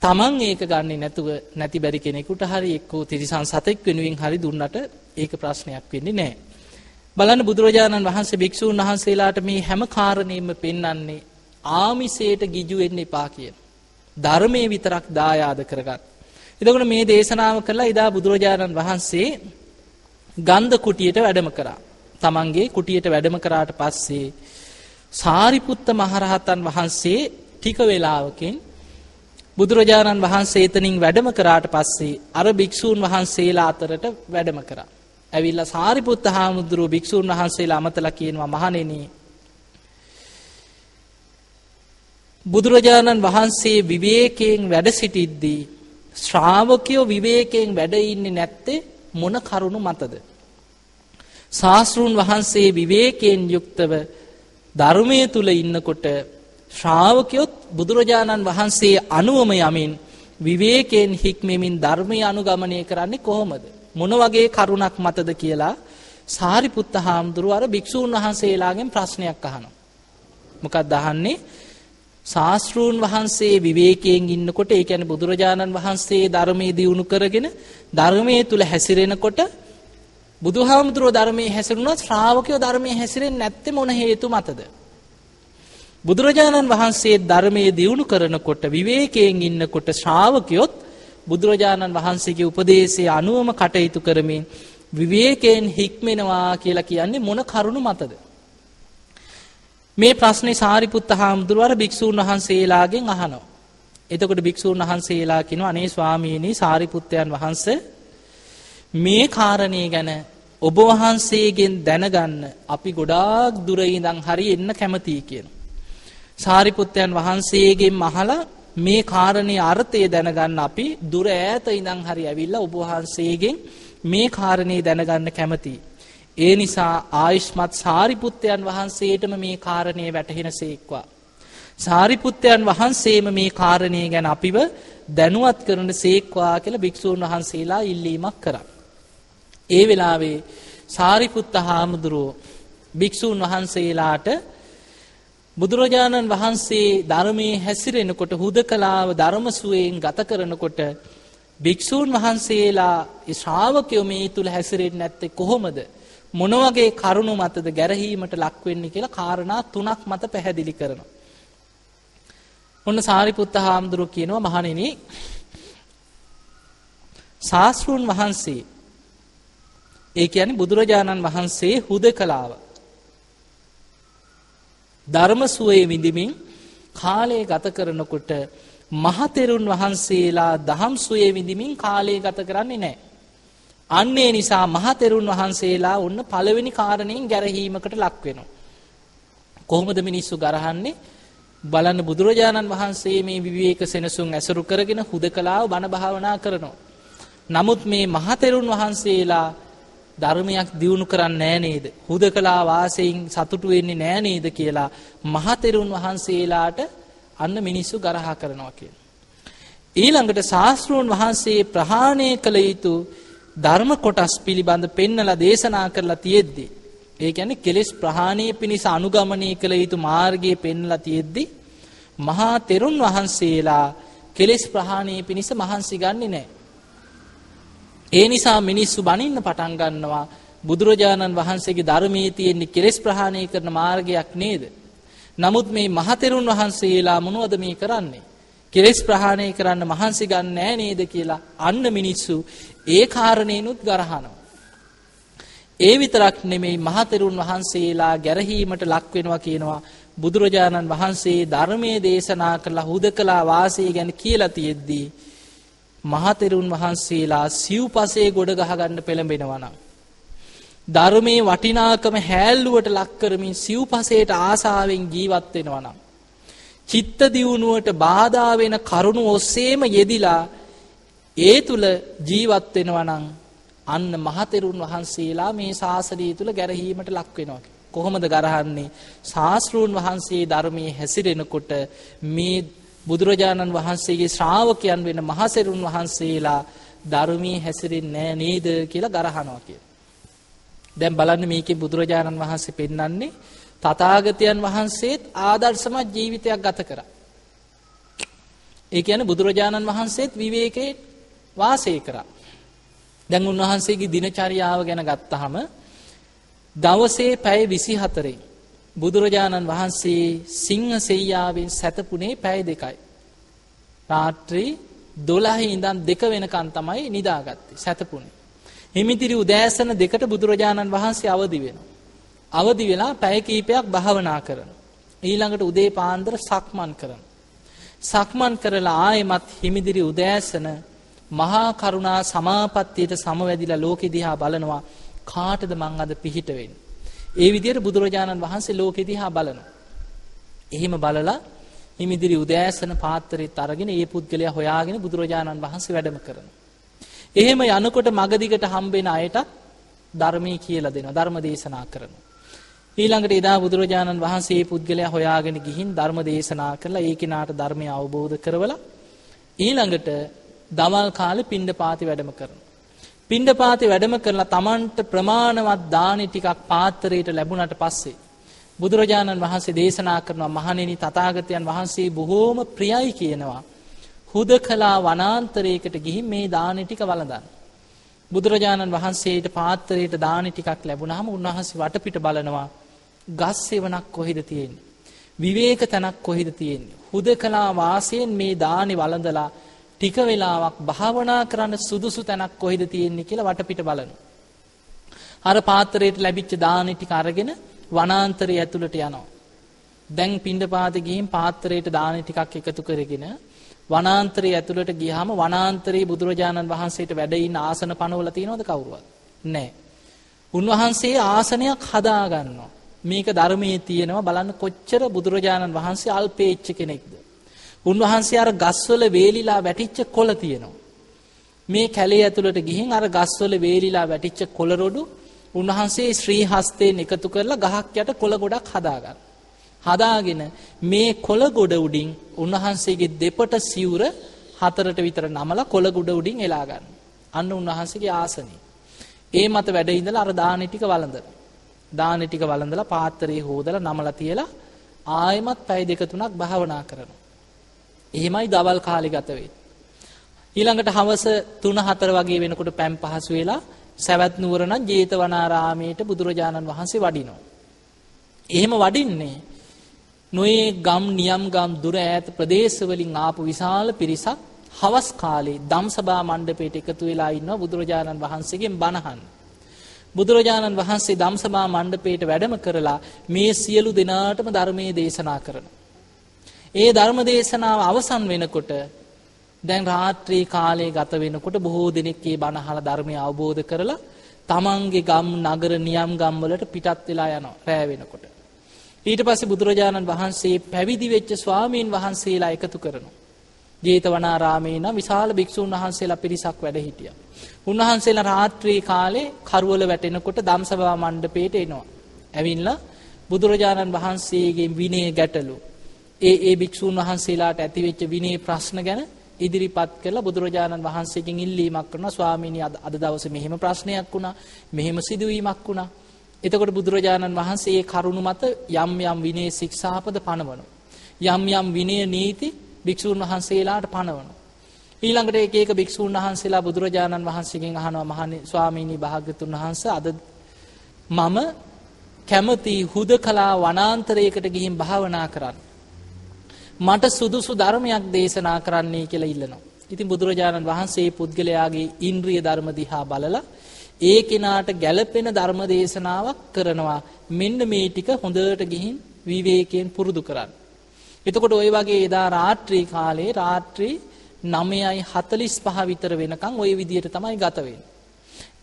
තමන් ඒක ගන්නේ නැතුව නැති බැරි කෙනෙකුට හරි එක්කෝ තිරිසන් සතෙක් වෙනුවෙන් හරි දුන්නට ඒක ප්‍රශ්නයක් වෙන්නේ නැහැ. බලන්න බුදුරජාණන් වහන්සේ භික්ෂූන් වහන්සේලාට මේ හැම කාරණේම පෙන්වන්නේ ආමිසයට ගිජු වෙන්න එපා කියන. ධර්මයේ විතරක් දායාද කරගන්න. එතකොට මේ දේශනාව කළා ඉදා බුදුරජාණන් වහන්සේ ගන්ධ කුටියට වැඩම කරා. තමන්ගේ කුටියට වැඩම කරාට පස්සේ සාරිපුත්ත මහරහතන් වහන්සේ ටික වෙලාවකින් බුදුරජාණන් වහන්සේ එතනින් වැඩම කරාට පස්සේ අර භික්ෂූන් වහන්සේලා අතරට වැඩම කරා. ඇවිල්ලා සාරිපුත්ත හාමුදුරුව භික්ෂූන් වහන්සේලා අමතලා කියනවා මහණෙනි බුදුරජාණන් වහන්සේ විවේකයෙන් වැඩ සිටිද්දී ශ්‍රාවකයෝ විවේකයෙන් වැඩ ඉන්නේ නැත්තේ මොන කරුණු මතද? ශාස්ත්‍රුන් වහන්සේ විවේකයෙන් යුක්තව ධර්මයේ තුල ඉන්නකොට ශ්‍රාවකයොත් බුදුරජාණන් වහන්සේ අනුවම යමින් විවේකයෙන් හික්මෙමින් ධර්මය අනුගමනය කරන්නේ කොහොමද? මොන වගේ කරුණක් මතද කියලා සාරිපුත්ත හාමුදුරුව අර භික්ෂූන් වහන්සේලාගෙන් ප්‍රශ්නයක් අහනවා. මොකක්ද අහන්නේ? ශාස්ත්‍රූන් වහන්සේ විවේකයෙන් ඉන්නකොට ඒ කියන්නේ බුදුරජාණන් වහන්සේ ධර්මයේ දියුණු කරගෙන ධර්මයේ තුල හැසිරෙනකොට බුදුහාමුදුරුව ධර්මයේ හැසිරුණොත් ශ්‍රාවකයෝ ධර්මයේ හැසිරෙන්නේ නැත්තේ මොන හේතු මතද? බුදුරජාණන් වහන්සේ ධර්මයේ දියුණු කරනකොට විවේකයෙන් ඉන්නකොට ශ්‍රාවකයොත් බුදුරජාණන් වහන්සේගේ උපදේශයේ අනුවම කටයුතු කරමින් විවේකයෙන් හික්මෙනවා කියලා කියන්නේ මොන කරුණු මතද? මේ ප්‍රශ්නේ සාරිපුත්ත හාමුදුරුවර භික්ෂූන් වහන්සේලාගෙන් අහනවා. එතකොට භික්ෂූන් වහන්සේලා කියනවා අනේ ස්වාමීනි සාරිපුත්තයන් වහන්සේ මේ කාරණේ ගැන ඔබ වහන්සේගෙන් දැනගන්න අපි ගොඩාක් දුර ඉඳන් හරි එන්න කැමතියි කියන. සාරිපුත්තයන් වහන්සේගෙන් අහලා මේ කාරණේ අර්ථය දැනගන්න අපි දුර ඈත ඉඳන් හරි ඇවිල්ලා ඔබ වහන්සේගෙන් මේ කාරණේ දැනගන්න කැමතියි. ඒ නිසා ආයුෂ්මත් සාරිපුත්තයන් වහන්සේටම මේ කාරණේ වැටහෙන සේක්වා. සාරිපුත්තයන් වහන්සේම මේ කාරණය ගැන අපිව දැනුවත් කරන සේක්වා කියලා භික්‍ෂූන් වහන්සේලා ඉල්ලීමක් කරා. ඒ වෙලාවේ සාරිපුත්ත හාමුදුරුවෝ භික්‍ෂූන් වහන්සේලාට බුදුරජාණන් වහන්සේ ධර්මයේ හැසිරෙනකොට හුද කලාව ධර්මසුවයෙන් ගත කරනකොට භික්‍ෂූන් වහන්සේලා ශ්‍රාවකයෝ මේ තුළ හැසිරෙන් නැත්තේ කොහොමද මොනවගේ කරුණු මතද ගැරහීමට ලක්වෙන්නේ කියලා කාරණා තුනක් මත පැහැදිලි කරනවා. ඔන්න සාරිපුත්ත හාමුදුරුව කියනවා මහණෙනි ශාස්ත්‍රූන් වහන්සේ ඒ කියන්නේ බුදුරජාණන් වහන්සේ හුදකලාව ධර්ම සුවේ විඳිමින් කාලය ගත කරනකොට මහතෙරුන් වහන්සේලා දහම් සුවේ විඳිමින් කාලය ගත කරන්නේ නැහැ. අන්නේ නිසා මහතෙරුන් වහන්සේලා ඔන්න පළවෙනි කාරණයෙන් ගැරහීමකට ලක් වෙනවා. කොහොමද මිනිස්සු ගරහන්නේ? බලන්න බුදුරජාණන් වහන්සේ මේ විවේක සෙනසුන් ඇසුරු කරගෙන හුදකලාව බණ භාවනා කරනවා. නමුත් මේ මහතෙරුන් වහන්සේලා ධර්මයක් දියුණු කරන්නේ නෑ නේද? හුදකලා වාසයෙන් සතුටු වෙන්නේ නෑ නේද කියලා මහතෙරුන් වහන්සේලාට අන්න මිනිස්සු ගරහා කරනවා කියන. ඊළඟට ශාස්ත්‍රූන් වහන්සේ ප්‍රහාණය කළ යුතු ධර්ම කොටස් පිළිබඳ පෙන්නලා දේශනා කරලා තියෙද්දි ඒ කියන්නේ කෙලෙස් ප්‍රහාණය පිණිස අනුගමනය කළ යුතු මාර්ගය පෙන්ලා තියෙද්දි මහා තෙරුන් වහන්සේලා කෙලෙස් ප්‍රහාණය පිණිස මහන්සි ගන්නේ නැහැ. ඒ නිසා මිනිස්සු බනින්න පටන් ගන්නවා බුදුරජාණන් වහන්සේගේ ධර්මයේ තියෙන කෙලෙස් ප්‍රහාණය කරන මාර්ගයක් නේද? නමුත් මේ මහතෙරුන් වහන්සේලා මොනවද මේ කරන්නේ? කෙලෙස් ප්‍රහාණය කරන්න මහන්සි ගන්න නෑ නේද කියලා අන්න මිනිස්සු ඒ කාරණේනුත් ගරහනවා. ඒ විතරක් නෙමෙයි මහතෙරුන් වහන්සේලා ගැරහීමට ලක් වෙනවා කියනවා බුදුරජාණන් වහන්සේ ධර්මයේ දේශනා කළා හුදකලා වාසය ගැන කියලා තියෙද්දී මහතෙරුන් වහන්සේලා සිව්පසේ ගොඩ ගහගන්න පෙළඹෙනවා නම් ධර්මයේ වටිනාකම හැල්ලුවට ලක් කරමින් සිව්පසේට ආසාවෙන් ජීවත් වෙනවා නම් චිත්ත දියුණුවට බාධා වෙන කරුණු ඔස්සේම යෙදිලා ඒ තුල ජීවත් වෙනවා නම් අන්න මහතෙරුන් වහන්සේලා මේ ශාසනය තුල ගැරහීමට ලක් වෙනවා. කොහොමද ගරහන්නේ? ශාස්ත්‍රූන් වහන්සේ ධර්මයේ හැසිරෙනකොට මේ බුදුරජාණන් වහන්සේගේ ශ්‍රාවකයන් වෙන මහසෙරුන් වහන්සේලා ධර්මයේ හැසිරෙන්නේ නෑ නේද කියලා ගරහනවා කියලා. දැන් බලන්න මේකේ බුදුරජාණන් වහන්සේ පෙන්වන්නේ තථාගතයන් වහන්සේත් ආදර්ශමත් ජීවිතයක් ගත කරා. ඒ කියන්නේ බුදුරජාණන් වහන්සේත් විවේකයේ වාසය කරා. දැන් උන්වහන්සේගේ දිනචරියාව ගැන ගත්තහම දවසේ පැය 24න් බුදුරජාණන් වහන්සේ සිංහ සෙයියාවෙන් සැතපුණේ පැය දෙකයි. රාත්‍රී 12 ඉඳන් 2 වෙනකන් තමයි නිදාගත්තේ සැතපුණේ. හිමිතිරි උදෑසන දෙකට බුදුරජාණන් වහන්සේ අවදි වෙනවා. අවදි වෙලා පැය කීපයක් භාවනා කරනවා. ඊළඟට උදේ පාන්දර සක්මන් කරනවා. සක්මන් කරලා ආයෙමත් හිමිදිරි උදෑසන මහා කරුණා සමාපත්තියට සමවැදිලා ලෝකෙ දිහා බලනවා කාටද මං අද පිහිට වෙන්නේ. ඒ විදිහට බුදුරජාණන් වහන්සේ ලෝකෙ දිහා බලනවා. එහෙම බලලා හිමිදිරි උදෑසන පාත්‍රෙත් අරගෙන ඒ පුද්ගලයා හොයාගෙන බුදුරජාණන් වහන්සේ වැඩම කරනවා. එහෙම යනකොට මගදිගට හම්බෙන අයට ධර්මයේ කියලා දෙනවා. ධර්ම දේශනා කරනවා. ඊළඟට එදා බුදුරජාණන් වහන්සේ පුද්ගලයා හොයාගෙන ගිහින් ධර්ම දේශනා කරලා ඒ කෙනාට ධර්මය අවබෝධ කරවලා ඊළඟට දවල් කාලේ පිණ්ඩ පාති වැඩම කරනවා. පිණ්ඩපාතේ වැඩම කරලා Tamanට ප්‍රමාණවත් දානි ටිකක් පාත්‍රයට ලැබුණට පස්සේ බුදුරජාණන් වහන්සේ දේශනා කරනවා මහණෙනි තථාගතයන් වහන්සේ බොහෝම ප්‍රියයි කියනවා. හුදකලා වනාන්තරයකට ගිහින් මේ දානි ටික වළඳන්න. බුදුරජාණන් වහන්සේට පාත්‍රයට දානි ටිකක් ලැබුණාම උන්වහන්සේ වටපිට බලනවා ගස් සෙවණක් කොහෙද තියෙන්නේ? විවේක තැනක් කොහෙද තියෙන්නේ? හුදකලා වාසයෙන් මේ දානි වළඳලා ටික වෙලාවක් භාවනා කරන්න සුදුසු තැනක් කොහෙද තියෙන්නේ කියලා වටපිට බලනවා. අර පාත්‍රයට ලැබිච්ච දානි ටික අරගෙන වනාන්තරය ඇතුළට යනවා. දැන් පිණ්ඩපාතේ ගිහින් පාත්‍රයට දානි ටිකක් එකතු කරගෙන වනාන්තරයේ ඇතුළට ගියාම වනාන්තරයේ බුදුරජාණන් වහන්සේට වැඩ ඉන්න ආසන පනවල තියෙනවද කවුරුවත්? නැහැ. උන්වහන්සේ ආසනයක් හදා ගන්නවා. මේක ධර්මයේ තියෙනවා බලන්න කොච්චර බුදුරජාණන් වහන්සේ අල්පේච්ච කෙනෙක්ද. උන්වහන්සේ අර ගස්වල වේලිලා වැටිච්ච කොළ තියෙනවා. මේ කැලේ ඇතුළට ගිහින් අර ගස්වල වේලිලා වැටිච්ච කොළ රොඩු උන්වහන්සේ ශ්‍රී හස්තයෙන් එකතු කරලා ගහක් යට කොළ ගොඩක් හදාගන්න. හදාගෙන මේ කොළ ගොඩ උඩින් උන්වහන්සේගේ දෙපට සිවුර හතරට විතර නමලා කොළ ගොඩ උඩින් එලා ගන්න. අන්න උන්වහන්සේගේ ආසනේ. ඒ මත වැඩ ඉඳලා අර දානි ටික වළඳන. දානි ටික වළඳලා පාත්‍රයේ හොදලා නමලා තියලා ආයෙමත් පැය දෙක තුනක් භාවනා කරනවා. එහෙමයි දවල් කාලේ ගත වෙන්නේ. ඊළඟට හවස 3-4 වගේ වෙනකොට පැම් පහසු වෙලා සවැත් නුවර නම් ජේතවනාරාමයට බුදුරජාණන් වහන්සේ වඩිනවා. එහෙම වඩින්නේ නොයේ ගම් නියම් ගම් දුර ඈත ප්‍රදේශවලින් ආපු විශාල පිරිසක් හවස් කාලේ ධම්සභා මණ්ඩපයට එකතු වෙලා ඉන්නවා බුදුරජාණන් වහන්සේගෙන් බණහන්. බුදුරජාණන් වහන්සේ ධම්සභා මණ්ඩපයට වැඩම කරලා මේ සියලු දෙනාටම ධර්මයේ දේශනා කරනවා. ඒ ධර්ම දේශනාව අවසන් වෙනකොට දැන් රාත්‍රී කාලයේ ගත වෙනකොට බොහෝ දෙනෙක් මේ බණ අහලා ධර්මය අවබෝධ කරලා තමන්ගේ ගම් නගර නියම් ගම් වලට පිටත් වෙලා යනවා රැ වෙනකොට. ඊට පස්සේ බුදුරජාණන් වහන්සේ පැවිදි වෙච්ච ස්වාමීන් වහන්සේලා එකතු කරනවා. ජේතවනාරාමේ නම් විශාල භික්ෂූන් වහන්සේලා පිරිසක් වැඩ හිටියා. උන්වහන්සේලා රාත්‍රී කාලේ කරවල වැටෙනකොට ධම්සභා මණ්ඩපයට එනවා. ඇවිල්ලා බුදුරජාණන් වහන්සේගේ විනය ගැටලු ඒ ඒ භික්ෂූන් වහන්සේලාට ඇතිවෙච්ච විනය ප්‍රශ්න ගැන ඉදිරිපත් කළ බුදුරජාණන් වහන්සේකින් ඉල්ලීමක් කරනවා. ස්වාමීනි අද අද දවසේ මෙහෙම ප්‍රශ්නයක් වුණා. මෙහෙම සිදුවීමක් වුණා. එතකොට බුදුරජාණන් වහන්සේ ඒ කරුණු මත යම් යම් විනය ශික්ෂාපද පනවනවා. යම් යම් විනය නීති භික්ෂූන් වහන්සේලාට පනවනවා. ඊළඟට එක එක භික්ෂූන් වහන්සේලා බුදුරජාණන් වහන්සේගෙන් අහනවා මහණේ ස්වාමීනි භාග්‍යතුන් වහන්සේ අද මම කැමති හුදකලා වනාන්තරයකට ගිහින් භාවනා කරන්න. මට සුදුසු ධර්මයක් දේශනා කරන්නේ කියලා ඉල්ලනවා. ඉතින් බුදුරජාණන් වහන්සේ පුද්ගලයාගේ ඉන්ද්‍රිය ධර්ම දිහා බලලා ඒ කෙනාට ගැළපෙන ධර්ම දේශනාවක් කරනවා. මෙන්න මේ ටික හොඳට ගිහින් විවේකයෙන් පුරුදු කරන්න. එතකොට ওই වගේ එදා රාත්‍රී කාලේ රාත්‍රී 9:45 විතර වෙනකන් ওই විදියට තමයි ගත වෙන්නේ.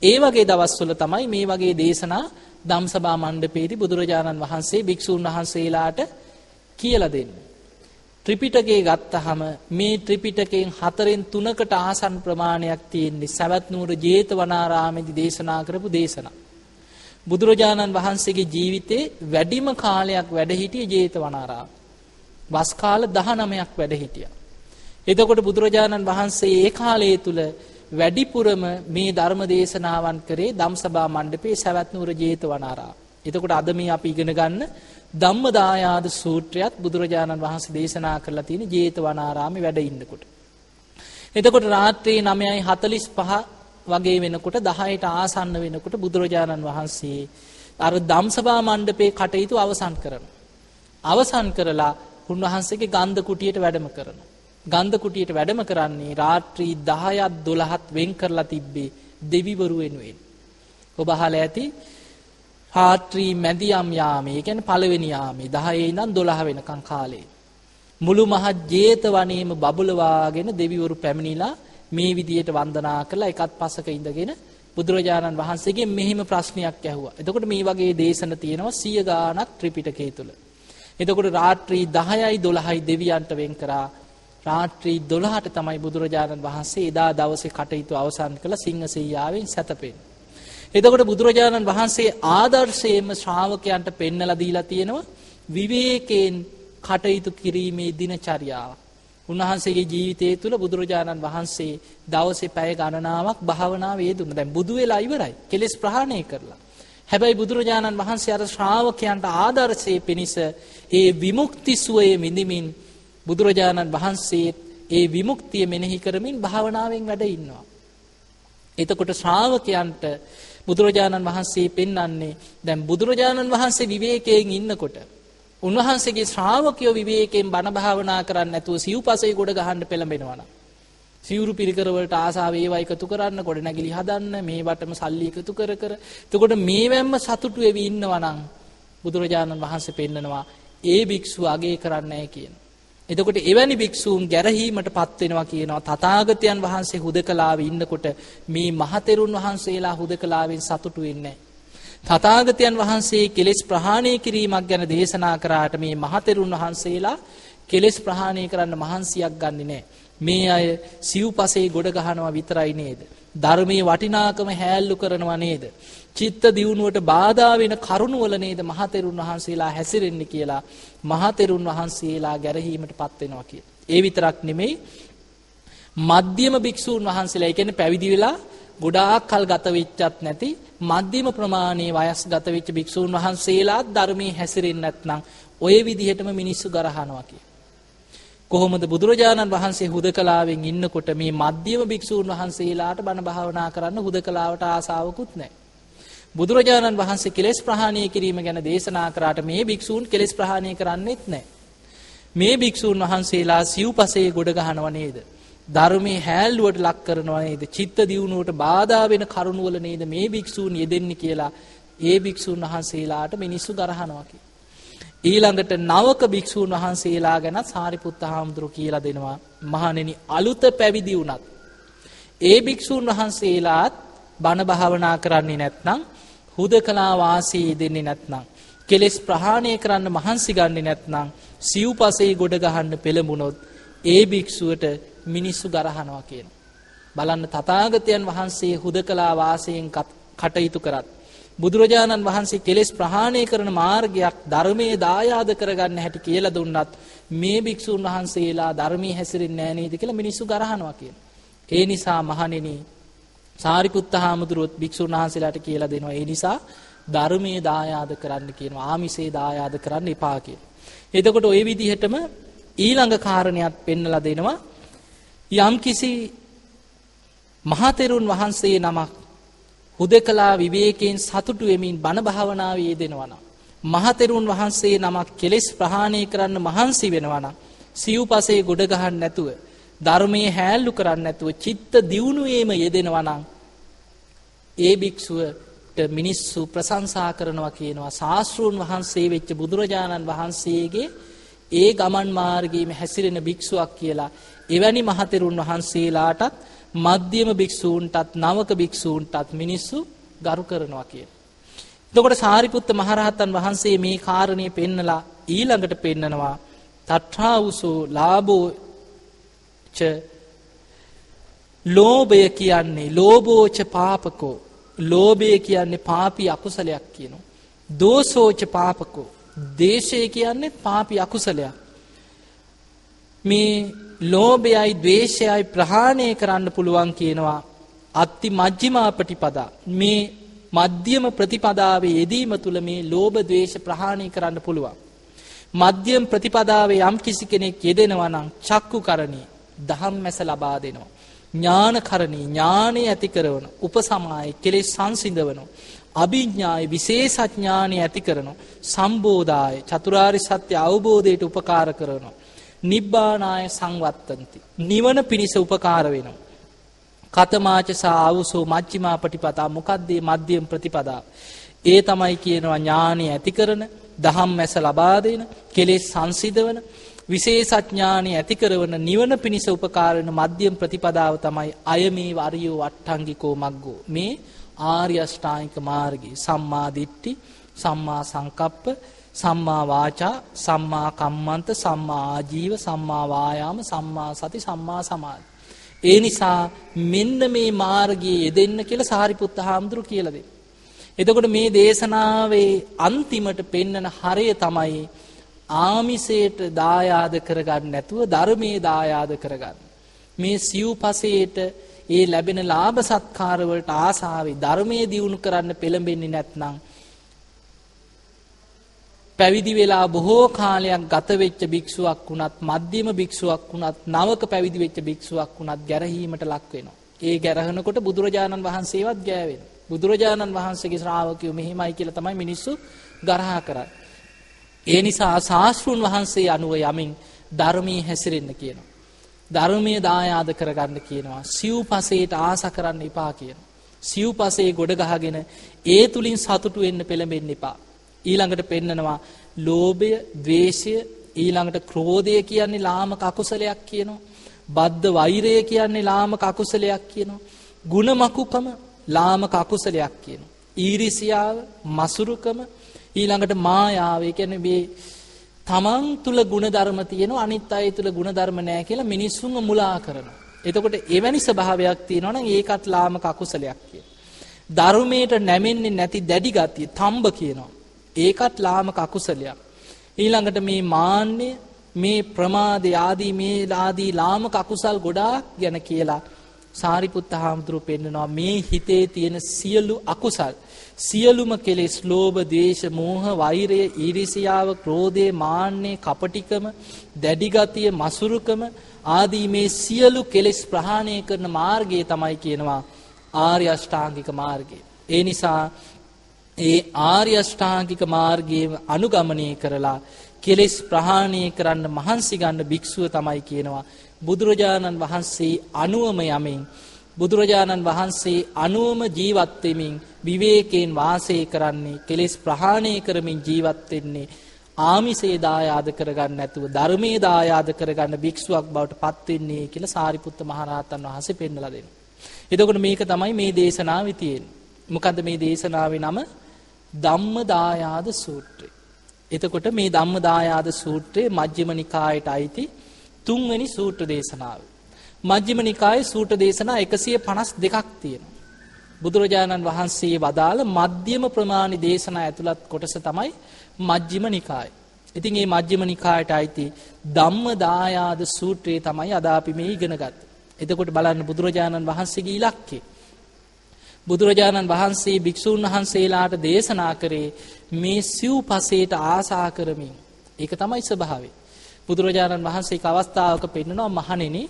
ඒ වගේ දවස්වල තමයි මේ වගේ දේශනා ධම්සභා මණ්ඩපයේදී බුදුරජාණන් වහන්සේ භික්ෂූන් වහන්සේලාට කියලා දෙන්නේ. ත්‍රිපිටකේ ගත්තහම මේ ත්‍රිපිටකයෙන් හතරෙන් තුනකට ආසන් ප්‍රමාණයක් තියෙන්නේ සවැත් නුවර ජේතවනාරාමේදී දේශනා කරපු දේශනා. බුදුරජාණන් වහන්සේගේ ජීවිතේ වැඩිම කාලයක් වැඩ හිටියේ ජේතවනාරාම. වස් කාල 19ක් වැඩ හිටියා. එතකොට බුදුරජාණන් වහන්සේ ඒ කාලය තුල වැඩිපුරම මේ ධර්ම දේශනාවන් කරේ ධම්සභා මණ්ඩපේ සවැත් නුවර ජේතවනාරාම. එතකොට අද මේ අපි ඉගෙන ගන්න ධම්මදායාද සූත්‍රයත් බුදුරජාණන් වහන්සේ දේශනා කරලා තියෙන ජේතවනාරාමේ වැඩ ඉන්නකොට. එතකොට රාත්‍රී 9:45 වගේ වෙනකොට 10ට ආසන්න වෙනකොට බුදුරජාණන් වහන්සේ අර ධම්සභා මණ්ඩපේ කටයුතු අවසන් කරනවා. අවසන් කරලා උන්වහන්සේගේ ගන්ධ කුටියට වැඩම කරනවා. ගන්ධ කුටියට වැඩම කරන්නේ රාත්‍රී 10ත් 12ත් වෙන් කරලා තිබ්බේ දෙවිවරු වෙනුවෙන්. ඔබ අහලා ඇති රාත්‍රී මැදියම් යාමේ කියන්නේ පළවෙනි යාමේ 10 ඉඳන් 12 වෙනකන් කාලේ මුළු මහත් ජේතවනයේම බබලවාගෙන දෙවිවරු පැමිණිලා මේ විදියට වන්දනා කරලා එකත් පසක ඉඳගෙන බුදුරජාණන් වහන්සේගෙන් මෙහිම ප්‍රශ්නයක් ඇහුවා. එතකොට මේ වගේ දේශන තියෙනවා සිය ගාණක් ත්‍රිපිටකය තුල. එතකොට රාත්‍රී 10යි 12යි දෙවියන්ට වෙන් කරා රාත්‍රී 12ට තමයි බුදුරජාණන් වහන්සේ එදා දවසේ කටයුතු අවසන් කළ සිංහසෙයියාවෙන් සැතපෙන්නේ. එතකොට බුදුරජාණන් වහන්සේ ආදර්ශයෙන්ම ශ්‍රාවකයන්ට පෙන්නලා දීලා තියෙනවා විවේකයෙන් කටයුතු කිරීමේ දිනචරියාව. උන්වහන්සේගේ ජීවිතය තුළ බුදුරජාණන් වහන්සේ දවසේ පැය ගණනාවක් භාවනාව යෙදුණා. දැන් බුදු වෙලා ඉවරයි. කෙලෙස් ප්‍රහාණය කරලා. හැබැයි බුදුරජාණන් වහන්සේ අර ශ්‍රාවකයන්ට ආදර්ශයේ පිණිස ඒ විමුක්ති සුවය විඳිමින් බුදුරජාණන් වහන්සේ ඒ විමුක්තිය මෙනෙහි කරමින් භාවනාවෙන් වැඩ ඉන්නවා. එතකොට ශ්‍රාවකයන්ට බුදුරජාණන් වහන්සේ පෙන්වන්නේ දැන් බුදුරජාණන් වහන්සේ විවේකයෙන් ඉන්නකොට උන්වහන්සේගේ ශ්‍රාවකයෝ විවේකයෙන් බණ භාවනා කරන්නේ නැතුව සිව්පසෙයි ගොඩ ගහන්න පෙළඹෙනවා නම් සිවුරු පිරිකර වලට ආසාව ඒවා එකතු කරන්න කොට නැගිලි හදන්න මේවටම සල්ලි එකතු කර කර එතකොට මේවැම්ම සතුටු වෙවි ඉන්නවා නම් බුදුරජාණන් වහන්සේ පෙන්නනවා ඒ භික්ෂුව අගේ කරන්නේ නැහැ කියන. එතකොට එවැනි භික්ෂූන් ගැරහීමට පත් වෙනවා කියනවා තථාගතයන් වහන්සේ හුදකලාවේ ඉන්නකොට මේ මහතෙරුන් වහන්සේලා හුදකලාවෙන් සතුටු වෙන්නේ තථාගතයන් වහන්සේ කෙලෙස් ප්‍රහාණය කිරීමක් ගැන දේශනා කරාට මේ මහතෙරුන් වහන්සේලා කෙලෙස් ප්‍රහාණය කරන්න මහන්සියක් ගන්නෙ නැහැ. මේ අය සිව්පසේ ගොඩ ගහනවා විතරයි නේද? ධර්මයේ වටිනාකම හැල්ලු කරනවා නේද? චිත්ත දියුණුවට බාධා වෙන කරුණ වල නේද මහතෙරුන් වහන්සේලා හැසිරෙන්නේ කියලා මහතෙරුන් වහන්සේලා ගැරහීමට පත් වෙනවා කිය. ඒ විතරක් නෙමෙයි මධ්‍යම භික්ෂූන් වහන්සේලා ඒ කියන්නේ පැවිදි වෙලා ගොඩාක් කල් ගත වෙච්චත් නැති මධ්‍යම ප්‍රමාණයේ වයස් ගත වෙච්ච භික්ෂූන් වහන්සේලාත් ධර්මයේ හැසිරෙන්නේ නැත්නම් ඔය විදිහටම මිනිස්සු ගරහනවා කිය. කොහොමද බුදුරජාණන් වහන්සේ හුදකලාවෙන් ඉන්නකොට මේ මධ්‍යම භික්ෂූන් වහන්සේලාට බණ භාවනා කරන්න හුදකලාවට ආසාවකුත් නැහැ. බුදුරජාණන් වහන්සේ කෙලෙස් ප්‍රහාණය කිරීම ගැන දේශනා කරාට මේ භික්ෂූන් කෙලෙස් ප්‍රහාණය කරන්නෙත් නැහැ. මේ භික්ෂූන් වහන්සේලා සිව්පසේ ගොඩ ගහනව නේද? ධර්මයේ හැල්ලුවට ලක් කරනව නේද? චිත්ත දියුණුවට බාධා වෙන කරුණ වල නේද මේ භික්ෂූන් යෙදෙන්නේ කියලා ඒ භික්ෂූන් වහන්සේලාට මිනිස්සු ගරහනවා කියලා. ඊළඟට නවක භික්ෂූන් වහන්සේලා ගැන සාරිපුත්ත හාමුදුරු කියලා දෙනවා. මහණෙනි අලුත පැවිදි වුණත් ඒ භික්ෂූන් වහන්සේලාත් බණ භාවනා කරන්නේ නැත්නම් හුදකලා වාසී දෙන්නේ නැත්නම් කෙලෙස් ප්‍රහාණය කරන්න මහන්සි ගන්නේ නැත්නම් සිව්පසේ ගොඩ ගහන්න පෙළඹුණොත් ඒ භික්ෂුවට මිනිස්සු ගරහනවා කියන. බලන්න තථාගතයන් වහන්සේ හුදකලා වාසයෙන් කටයුතු කරත් බුදුරජාණන් වහන්සේ කෙලෙස් ප්‍රහාණය කරන මාර්ගයක් ධර්මයේ දායාද කරගන්න හැටි කියලා දුන්නත් මේ භික්ෂුන් වහන්සේලා ධර්මයේ හැසිරෙන්නේ නැහැ නේද කියලා මිනිස්සු ගරහනවා කියන. ඒ නිසා මහණෙනි සාරිපුත්ත හාමුදුරුවොත් භික්ෂුන් වහන්සේලාට කියලා දෙනවා. ඒ නිසා ධර්මයේ දායාද කරන්න කියනවා. ආමිසේ දායාද කරන්න එපා කියලා. එතකොට ওই විදිහටම ඊළඟ කාරණයක් පෙන්වලා දෙනවා. යම්කිසි මහතෙරුන් වහන්සේ නමක් හුදකලා විවේකයෙන් සතුටු වෙමින් බණ භාවනාවේ යෙදෙනවා නම් මහතෙරුන් වහන්සේ නමක් කෙලෙස් ප්‍රහාණය කරන්න මහන්සි වෙනවා නම් සිව්පසේ ගොඩ ගහන්න නැතුව ධර්මයේ හැල්ලු කරන්න නැතුව චිත්ත දියුණුවේම යෙදෙනවා නම් ඒ භික්ෂුවට මිනිස්සු ප්‍රශංසා කරනවා කියනවා. ශාස්ත්‍රූන් වහන්සේ වෙච්ච බුදුරජාණන් වහන්සේගේ ඒ ගමන් මාර්ගයේම හැසිරෙන භික්ෂුවක් කියලා. එවැනි මහතෙරුන් වහන්සේලාටත් මධ්‍යම භික්ෂූන්ටත් නවක භික්ෂූන්ටත් මිනිස්සු ගරු කරනවා කියන. එතකොට සාරිපුත්ත මහරහතන් වහන්සේ මේ කාරණය පෙන්නලා ඊළඟට පෙන්නනවා තට්ඨාවුසෝ ලාභෝ ච ලෝභය කියන්නේ ලෝභෝච පාපකෝ ලෝභය කියන්නේ පාපී අකුසලයක් කියනවා. දෝසෝච පාපකෝ දේශය කියන්නේ පාපි අකුසලයක්. මේ ලෝභයයි ද්වේෂයයි ප්‍රහාණය කරන්න පුළුවන් කියනවා අත්ති මජ්ජිමා ප්‍රතිපදා මේ මධ්‍යම ප්‍රතිපදාවේ යෙදීම තුළ මේ ලෝභ ද්වේෂ ප්‍රහාණය කරන්න පුළුවන්. මධ්‍යම ප්‍රතිපදාවේ යම් කිසි කෙනෙක් යෙදෙනවා නම් චක්කු කරණී දහම් මැස ලබා දෙනවා. ඥානකරණී ඥානය ඇති කරවන උපසමාය කෙලෙස් සංසිඳවන අභිඥාය විශේෂඥානය ඇති කරන සම්බෝධාය චතුරාරි සත්‍ය අවබෝධයට උපකාර කරනවා. නිබ්බානාය සංවත්තන්ති. නිවන පිණිස උපකාර වෙනවා. කතමාචසා අවුසෝ මච්චිමා පටිපතා මොකක්දේ මධ්‍යම් ප්‍රතිපදා. ඒ තමයි කියනවා ඥානය ඇති කරන දහම් මැස ලබාදෙන කෙලෙස් සංසිදවන විශේෂඥානය ඇති කරවන නිවන පිණිස උපකාරන මධ්‍යම් ප්‍රතිපදාව තමයි අය මේ වරියෝ වට්ටංගිකෝ මක්ගෝ මේ ආර්ය අෂ්ටාංගික මාර්ගයේ සම්මා දිට්ඨි සම්මා සංකප්ප සම්මා වාචා සම්මා කම්මන්ත සම්මා ආජීව සම්මා වායාම සම්මා සති සම්මා සමාධි ඒ නිසා මෙන්න මේ මාර්ගයේ යෙදෙන්න කියලා සාරිපුත්ත හාමුදුරු කියලා දෙනවා එතකොට මේ දේශනාවේ අන්තිමට පෙන්නන හරය තමයි ආමිසයට දායාද කරගන්න නැතුව ධර්මයේ දායාද කරගන්න. මේ සිව්පසයට ඒ ලැබෙන ලාභ සත්කාරවලට ආසාවේ ධර්මයේ දියුණු කරන්න පෙළඹෙන්නේ නැත්නම් පැවිදි වෙලා බොහෝ කාලයක් ගත වෙච්ච භික්ෂුවක් වුණත් මධ්‍යම භික්ෂුවක් වුණත් නවක පැවිදි වෙච්ච භික්ෂුවක් වුණත් ගැරහීමට ලක් වෙනවා. ඒ ගැරහනකොට බුදුරජාණන් වහන්සේවත් ගෑවෙනවා. බුදුරජාණන් වහන්සේගේ ශ්‍රාවකයෝ මෙහිමයි කියලා තමයි මිනිස්සු ගරහා කරන්නේ. ඒ නිසා ශාස්ත්‍රුන් වහන්සේ අනුව යමින් ධර්මයේ හැසිරෙන්න කියනවා. ධර්මයේ දායාද කරගන්න කියනවා. සිව්පසේට ආස කරන්න එපා කියනවා. සිව්පසේ ගොඩ ගහගෙන ඒ තුලින් සතුටු වෙන්න පෙළඹෙන්න එපා. ඊළඟට පෙන්නනවා ලෝභය, ద్వේෂය, ඊළඟට ක්‍රෝධය කියන්නේ ලාමක අකුසලයක් කියනවා. බද්ධ වෛරය කියන්නේ ලාමක අකුසලයක් කියනවා. ಗುಣමකුකම ලාමක අකුසලයක් කියනවා. ඊරිසියාව, මසුරුකම, ඊළඟට මායාව, ඒ කියන්නේ මේ තමන් තුල ಗುಣධර්ම තියෙනවා අනිත් අය තුල ಗುಣධර්ම නැහැ කියලා මිනිස්සුන්ව මුලා කරනවා. එතකොට එවැනි ස්වභාවයක් තියෙනවා නම් ඒකත් ලාමක අකුසලයක් කියන. ධර්මයට නැමෙන්නේ නැති දැඩි ගතිය තම්බ කියනවා. ඒකත් ලාමක අකුසලයක්. ඊළඟට මේ මාන්නය මේ ප්‍රමාද ආදී මේ ආදී ලාමක අකුසල් ගොඩාක් ගැන කියලා සාරිපුත්ත හාමුදුරුව පෙන්නනවා මේ හිතේ තියෙන සියලු අකුසල් සියලුම කෙලෙස් ලෝභ ද්වේෂ මෝහ වෛරය ඊරිසියාව ක්‍රෝධය මාන්නේ කපටිකම දැඩිගතිය මසුරුකම ආදී මේ සියලු කෙලෙස් ප්‍රහාණය කරන මාර්ගය තමයි කියනවා ආර්ය අෂ්ටාංගික මාර්ගය. ඒ නිසා ඒ ආර්ය අෂ්ටාංගික මාර්ගයේ අනුගමනය කරලා කෙලෙස් ප්‍රහාණය කරන්න මහන්සි ගන්න භික්ෂුව තමයි කියනවා බුදුරජාණන් වහන්සේ අනුවම යමින් බුදුරජාණන් වහන්සේ අනුවම ජීවත් වෙමින් විවේකයෙන් වාසය කරන්නේ කෙලෙස් ප්‍රහාණය කරමින් ජීවත් වෙන්නේ ආමිසේ දායාද කරගන්න නැතුව ධර්මයේ දායාද කරගන්න භික්ෂුවක් බවට පත් වෙන්නේ කියලා සාරිපුත්ත මහරහතන් වහන්සේ පෙන්වලා දෙනවා. එතකොට මේක තමයි මේ දේශනාවේ තියෙන්නේ. මොකද්ද මේ දේශනාවේ නම? ධම්මදායාද සූත්‍රය. එතකොට මේ ධම්මදායාද සූත්‍රයේ මජ්ක්‍ධිම නිකායට අයිති තුන්වෙනි සූත්‍ර දේශනාව. මජ්ක්‍ධිම නිකායේ සූත්‍ර දේශනා 152ක් තියෙනවා. බුදුරජාණන් වහන්සේ වදාළ මධ්‍යම ප්‍රමාණි දේශනා ඇතුළත් කොටස තමයි මජ්ක්‍ධිම නිකාය. ඉතින් මේ මජ්ක්‍ධිම නිකායට අයිති ධම්මදායාද සූත්‍රය තමයි අද අපි මේ ඉගෙන ගත්තේ. එතකොට බලන්න බුදුරජාණන් වහන්සේගේ ඉලක්කය. බුදුරජාණන් වහන්සේ භික්ෂූන් වහන්සේලාට දේශනා කරේ මේ සිව්පසේට ආසා කරමින්. ඒක තමයි ස්වභාවය. බුදුරජාණන් වහන්සේ අවස්ථාවක පෙන්වනවා මහණෙනි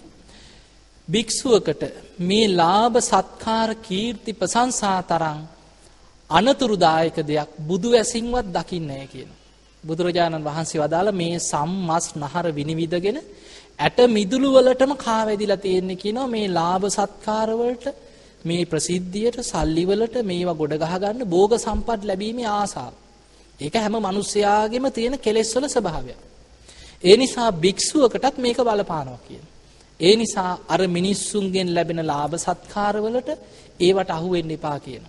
භික්ෂුවකට මේ ලාභ සත්කාර කීර්ති ප්‍රශංසා තරම් අනතුරුදායක දෙයක් බුදු ඇසින්වත් දකින්නේ කියන. බුදුරජාණන් වහන්සේ වදාළ මේ සම්මස් නහර විනිවිදගෙන ඇට මිදුළු වලටම කාවැදිලා තියෙන්නේ කියනවා මේ ලාභ සත්කාර වලට මේ ප්‍රසිද්ධියට සල්ලි වලට මේවා ගොඩ ගහ ගන්න භෝග සම්පත් ලැබීමේ ආසාව. ඒක හැම මිනිස්යාගේම තියෙන කෙලෙස් වල ස්වභාවයක්. ඒ නිසා භික්ෂුවකටත් මේක බලපානවා කියන. ඒ නිසා අර මිනිස්සුන්ගෙන් ලැබෙන ලාභ සත්කාරවලට ඒවට අහු වෙන්න එපා කියන.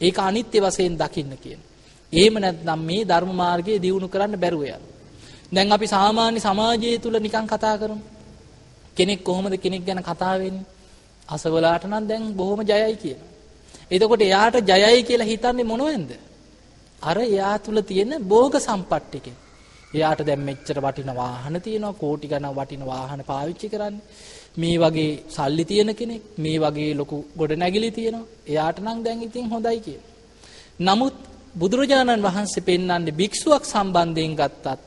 ඒක අනිත්‍ය වශයෙන් දකින්න කියන. එහෙම නැත්නම් මේ ධර්ම මාර්ගයේ දියුණු කරන්න බැරුව යනවා. දැන් අපි සාමාන්‍ය සමාජය තුල නිකන් කතා කරමු. කෙනෙක් කොහොමද කෙනෙක් ගැන කතා වෙන්නේ? අසවලාට නම් දැන් බොහොම ජයයි කියන. එතකොට එයාට ජයයි කියලා හිතන්නේ මොනවෙන්ද? අර එයා තුල තියෙන භෝග සම්පත් ටිකෙන්. එයාට දැන් මෙච්චර වටින වාහන තියෙනවා කෝටි ගණන් වටින වාහන පාවිච්චි කරන්නේ. මේ වගේ සල්ලි තියෙන කෙනෙක් මේ වගේ ලොකු ගොඩනැගිලි තියෙනවා. එයාට නම් දැන් ඉතින් හොඳයි කියලා. නමුත් බුදුරජාණන් වහන්සේ පෙන්වන්නේ භික්ෂුවක් සම්බන්ධයෙන් ගත්තත්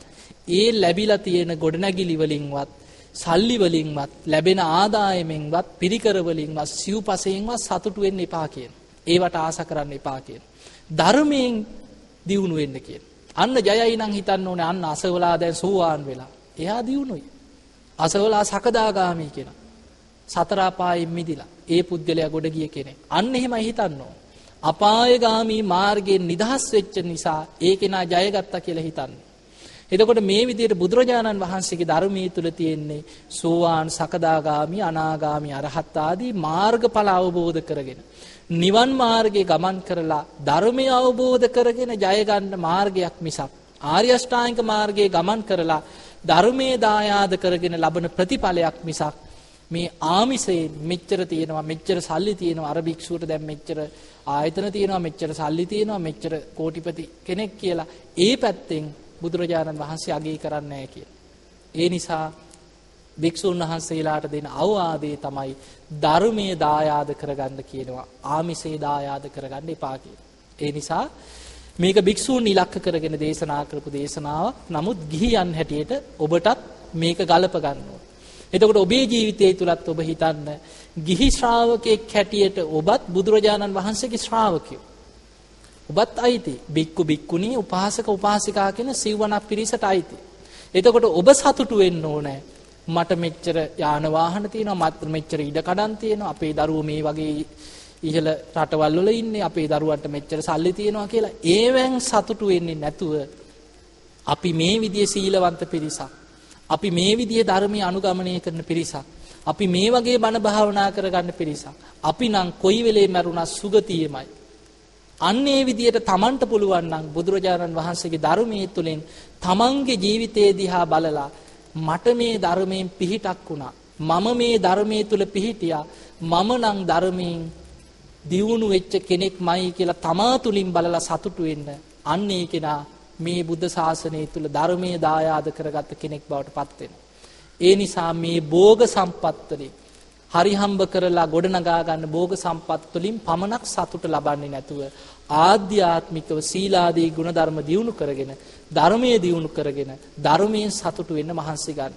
ඒ ලැබිලා තියෙන ගොඩනැගිලි වලින්වත් සල්ලි වලින්වත් ලැබෙන ආදායමෙන්වත් පිරිකර වලින්වත් සිව්පසයෙන්වත් සතුටු වෙන්න එපා කියන. ඒවට ආස කරන්න එපා කියන. ධර්මයෙන් දියුණු වෙන්න කියන. අන්න ජයයි නම් හිතන්න ඕනේ අන්න අසවලා දැන් සෝවාන් වෙලා. එයා දියුණුයි. අසවලා සකදාගාමී කෙනා. සතර අපායෙන් මිදිලා ඒ පුද්ගලයා ගොඩ ගිය කෙනෙක්. අන්න එහෙමයි හිතන්න ඕන. අපායගාමී මාර්ගයෙන් නිදහස් වෙච්ච නිසා ඒ කෙනා ජයගත්තා කියලා හිතන්නේ. එතකොට මේ විදිහට බුදුරජාණන් වහන්සේගේ ධර්මයේ තුල තියෙන්නේ සෝවාන් සකදාගාමි අනාගාමි අරහත් ආදී මාර්ගඵල අවබෝධ කරගෙන නිවන් මාර්ගයේ ගමන් කරලා ධර්මය අවබෝධ කරගෙන ජය ගන්න මාර්ගයක් මිසක් ආර්ය අෂ්ටාංගික මාර්ගයේ ගමන් කරලා ධර්මයේ දායාද කරගෙන ලබන ප්‍රතිඵලයක් මිසක් මේ ආමිසයෙන් මෙච්චර තියෙනවා මෙච්චර සල්ලි තියෙනවා. අර භික්ෂුවට දැන් මෙච්චර ආයතන තියෙනවා මෙච්චර සල්ලි තියෙනවා මෙච්චර කෝටිපති කෙනෙක් කියලා ඒ පැත්තෙන් බුදුරජාණන් වහන්සේ අගේ කරන්නේ නැහැ කියලා. ඒ නිසා භික්ෂුන් වහන්සේලාට දෙන අවවාදේ තමයි ධර්මයේ දායාද කරගන්න කියනවා. ආමිසේ දායාද කරගන්න එපා කියලා. ඒ නිසා මේක භික්ෂූන් ඉලක්ක කරගෙන දේශනා කරපු දේශනාවක්. නමුත් ගිහියන් හැටියට ඔබටත් මේක ගලප ගන්න ඕන. එතකොට ඔබේ ජීවිතය තුලත් ඔබ හිතන්න ගිහි ශ්‍රාවකෙක් හැටියට ඔබත් බුදුරජාණන් වහන්සේගේ ශ්‍රාවකයෝ. ඔබත් අයිති. බික්කු බික්කුණී උපාසක උපාසිකා කියන සිව්වනක් පිරිසට අයිති. එතකොට ඔබ සතුටු වෙන්න ඕනේ. මට මෙච්චර යාන වාහන තියෙනවා මත් මෙච්චර ඉඩ කඩන් තියෙනවා අපේ දරුවෝ මේ වගේ ඉහළ රටවල් වල ඉන්නේ අපේ දරුවන්ට මෙච්චර සල්ලි තියෙනවා කියලා ඒවෙන් සතුටු වෙන්නේ නැතුව අපි මේ විදිහේ සීලවන්ත පිරිසක් අපි මේ විදිහේ ධර්මයේ අනුගමනය කරන පිරිසක් අපි මේ වගේ බණ භාවනා කරගන්න පිරිසක් අපි නම් කොයි වෙලේ මැරුණා සුගතියමයි අන්න ඒ විදිහට තමන්ට පුළුවන් නම් බුදුරජාණන් වහන්සේගේ ධර්මයේ තුලින් තමන්ගේ ජීවිතය දිහා බලලා මට මේ ධර්මයෙන් පිහිටක් වුණා. මම මේ ධර්මයේ තුල පිහිටියා. මම නම් ධර්මයෙන් දියුණු වෙච්ච කෙනෙක්මයි කියලා තමා තුලින් බලලා සතුටු වෙන්න. අන්න ඒ කෙනා මේ බුද්ධ ශාසනය තුල ධර්මයේ දායාද කරගත්ත කෙනෙක් බවට පත් වෙනවා. ඒ නිසා මේ භෝග සම්පත් වලින් හරි හම්බ කරලා ගොඩනගා ගන්න භෝග සම්පත් වලින් පමණක් සතුට ලබන්නේ නැතුව ආධ්‍යාත්මිකව සීලාදී ගුණධර්ම දියුණු කරගෙන ධර්මයේ දියුණු කරගෙන ධර්මයෙන් සතුටු වෙන්න මහන්සි ගන්න.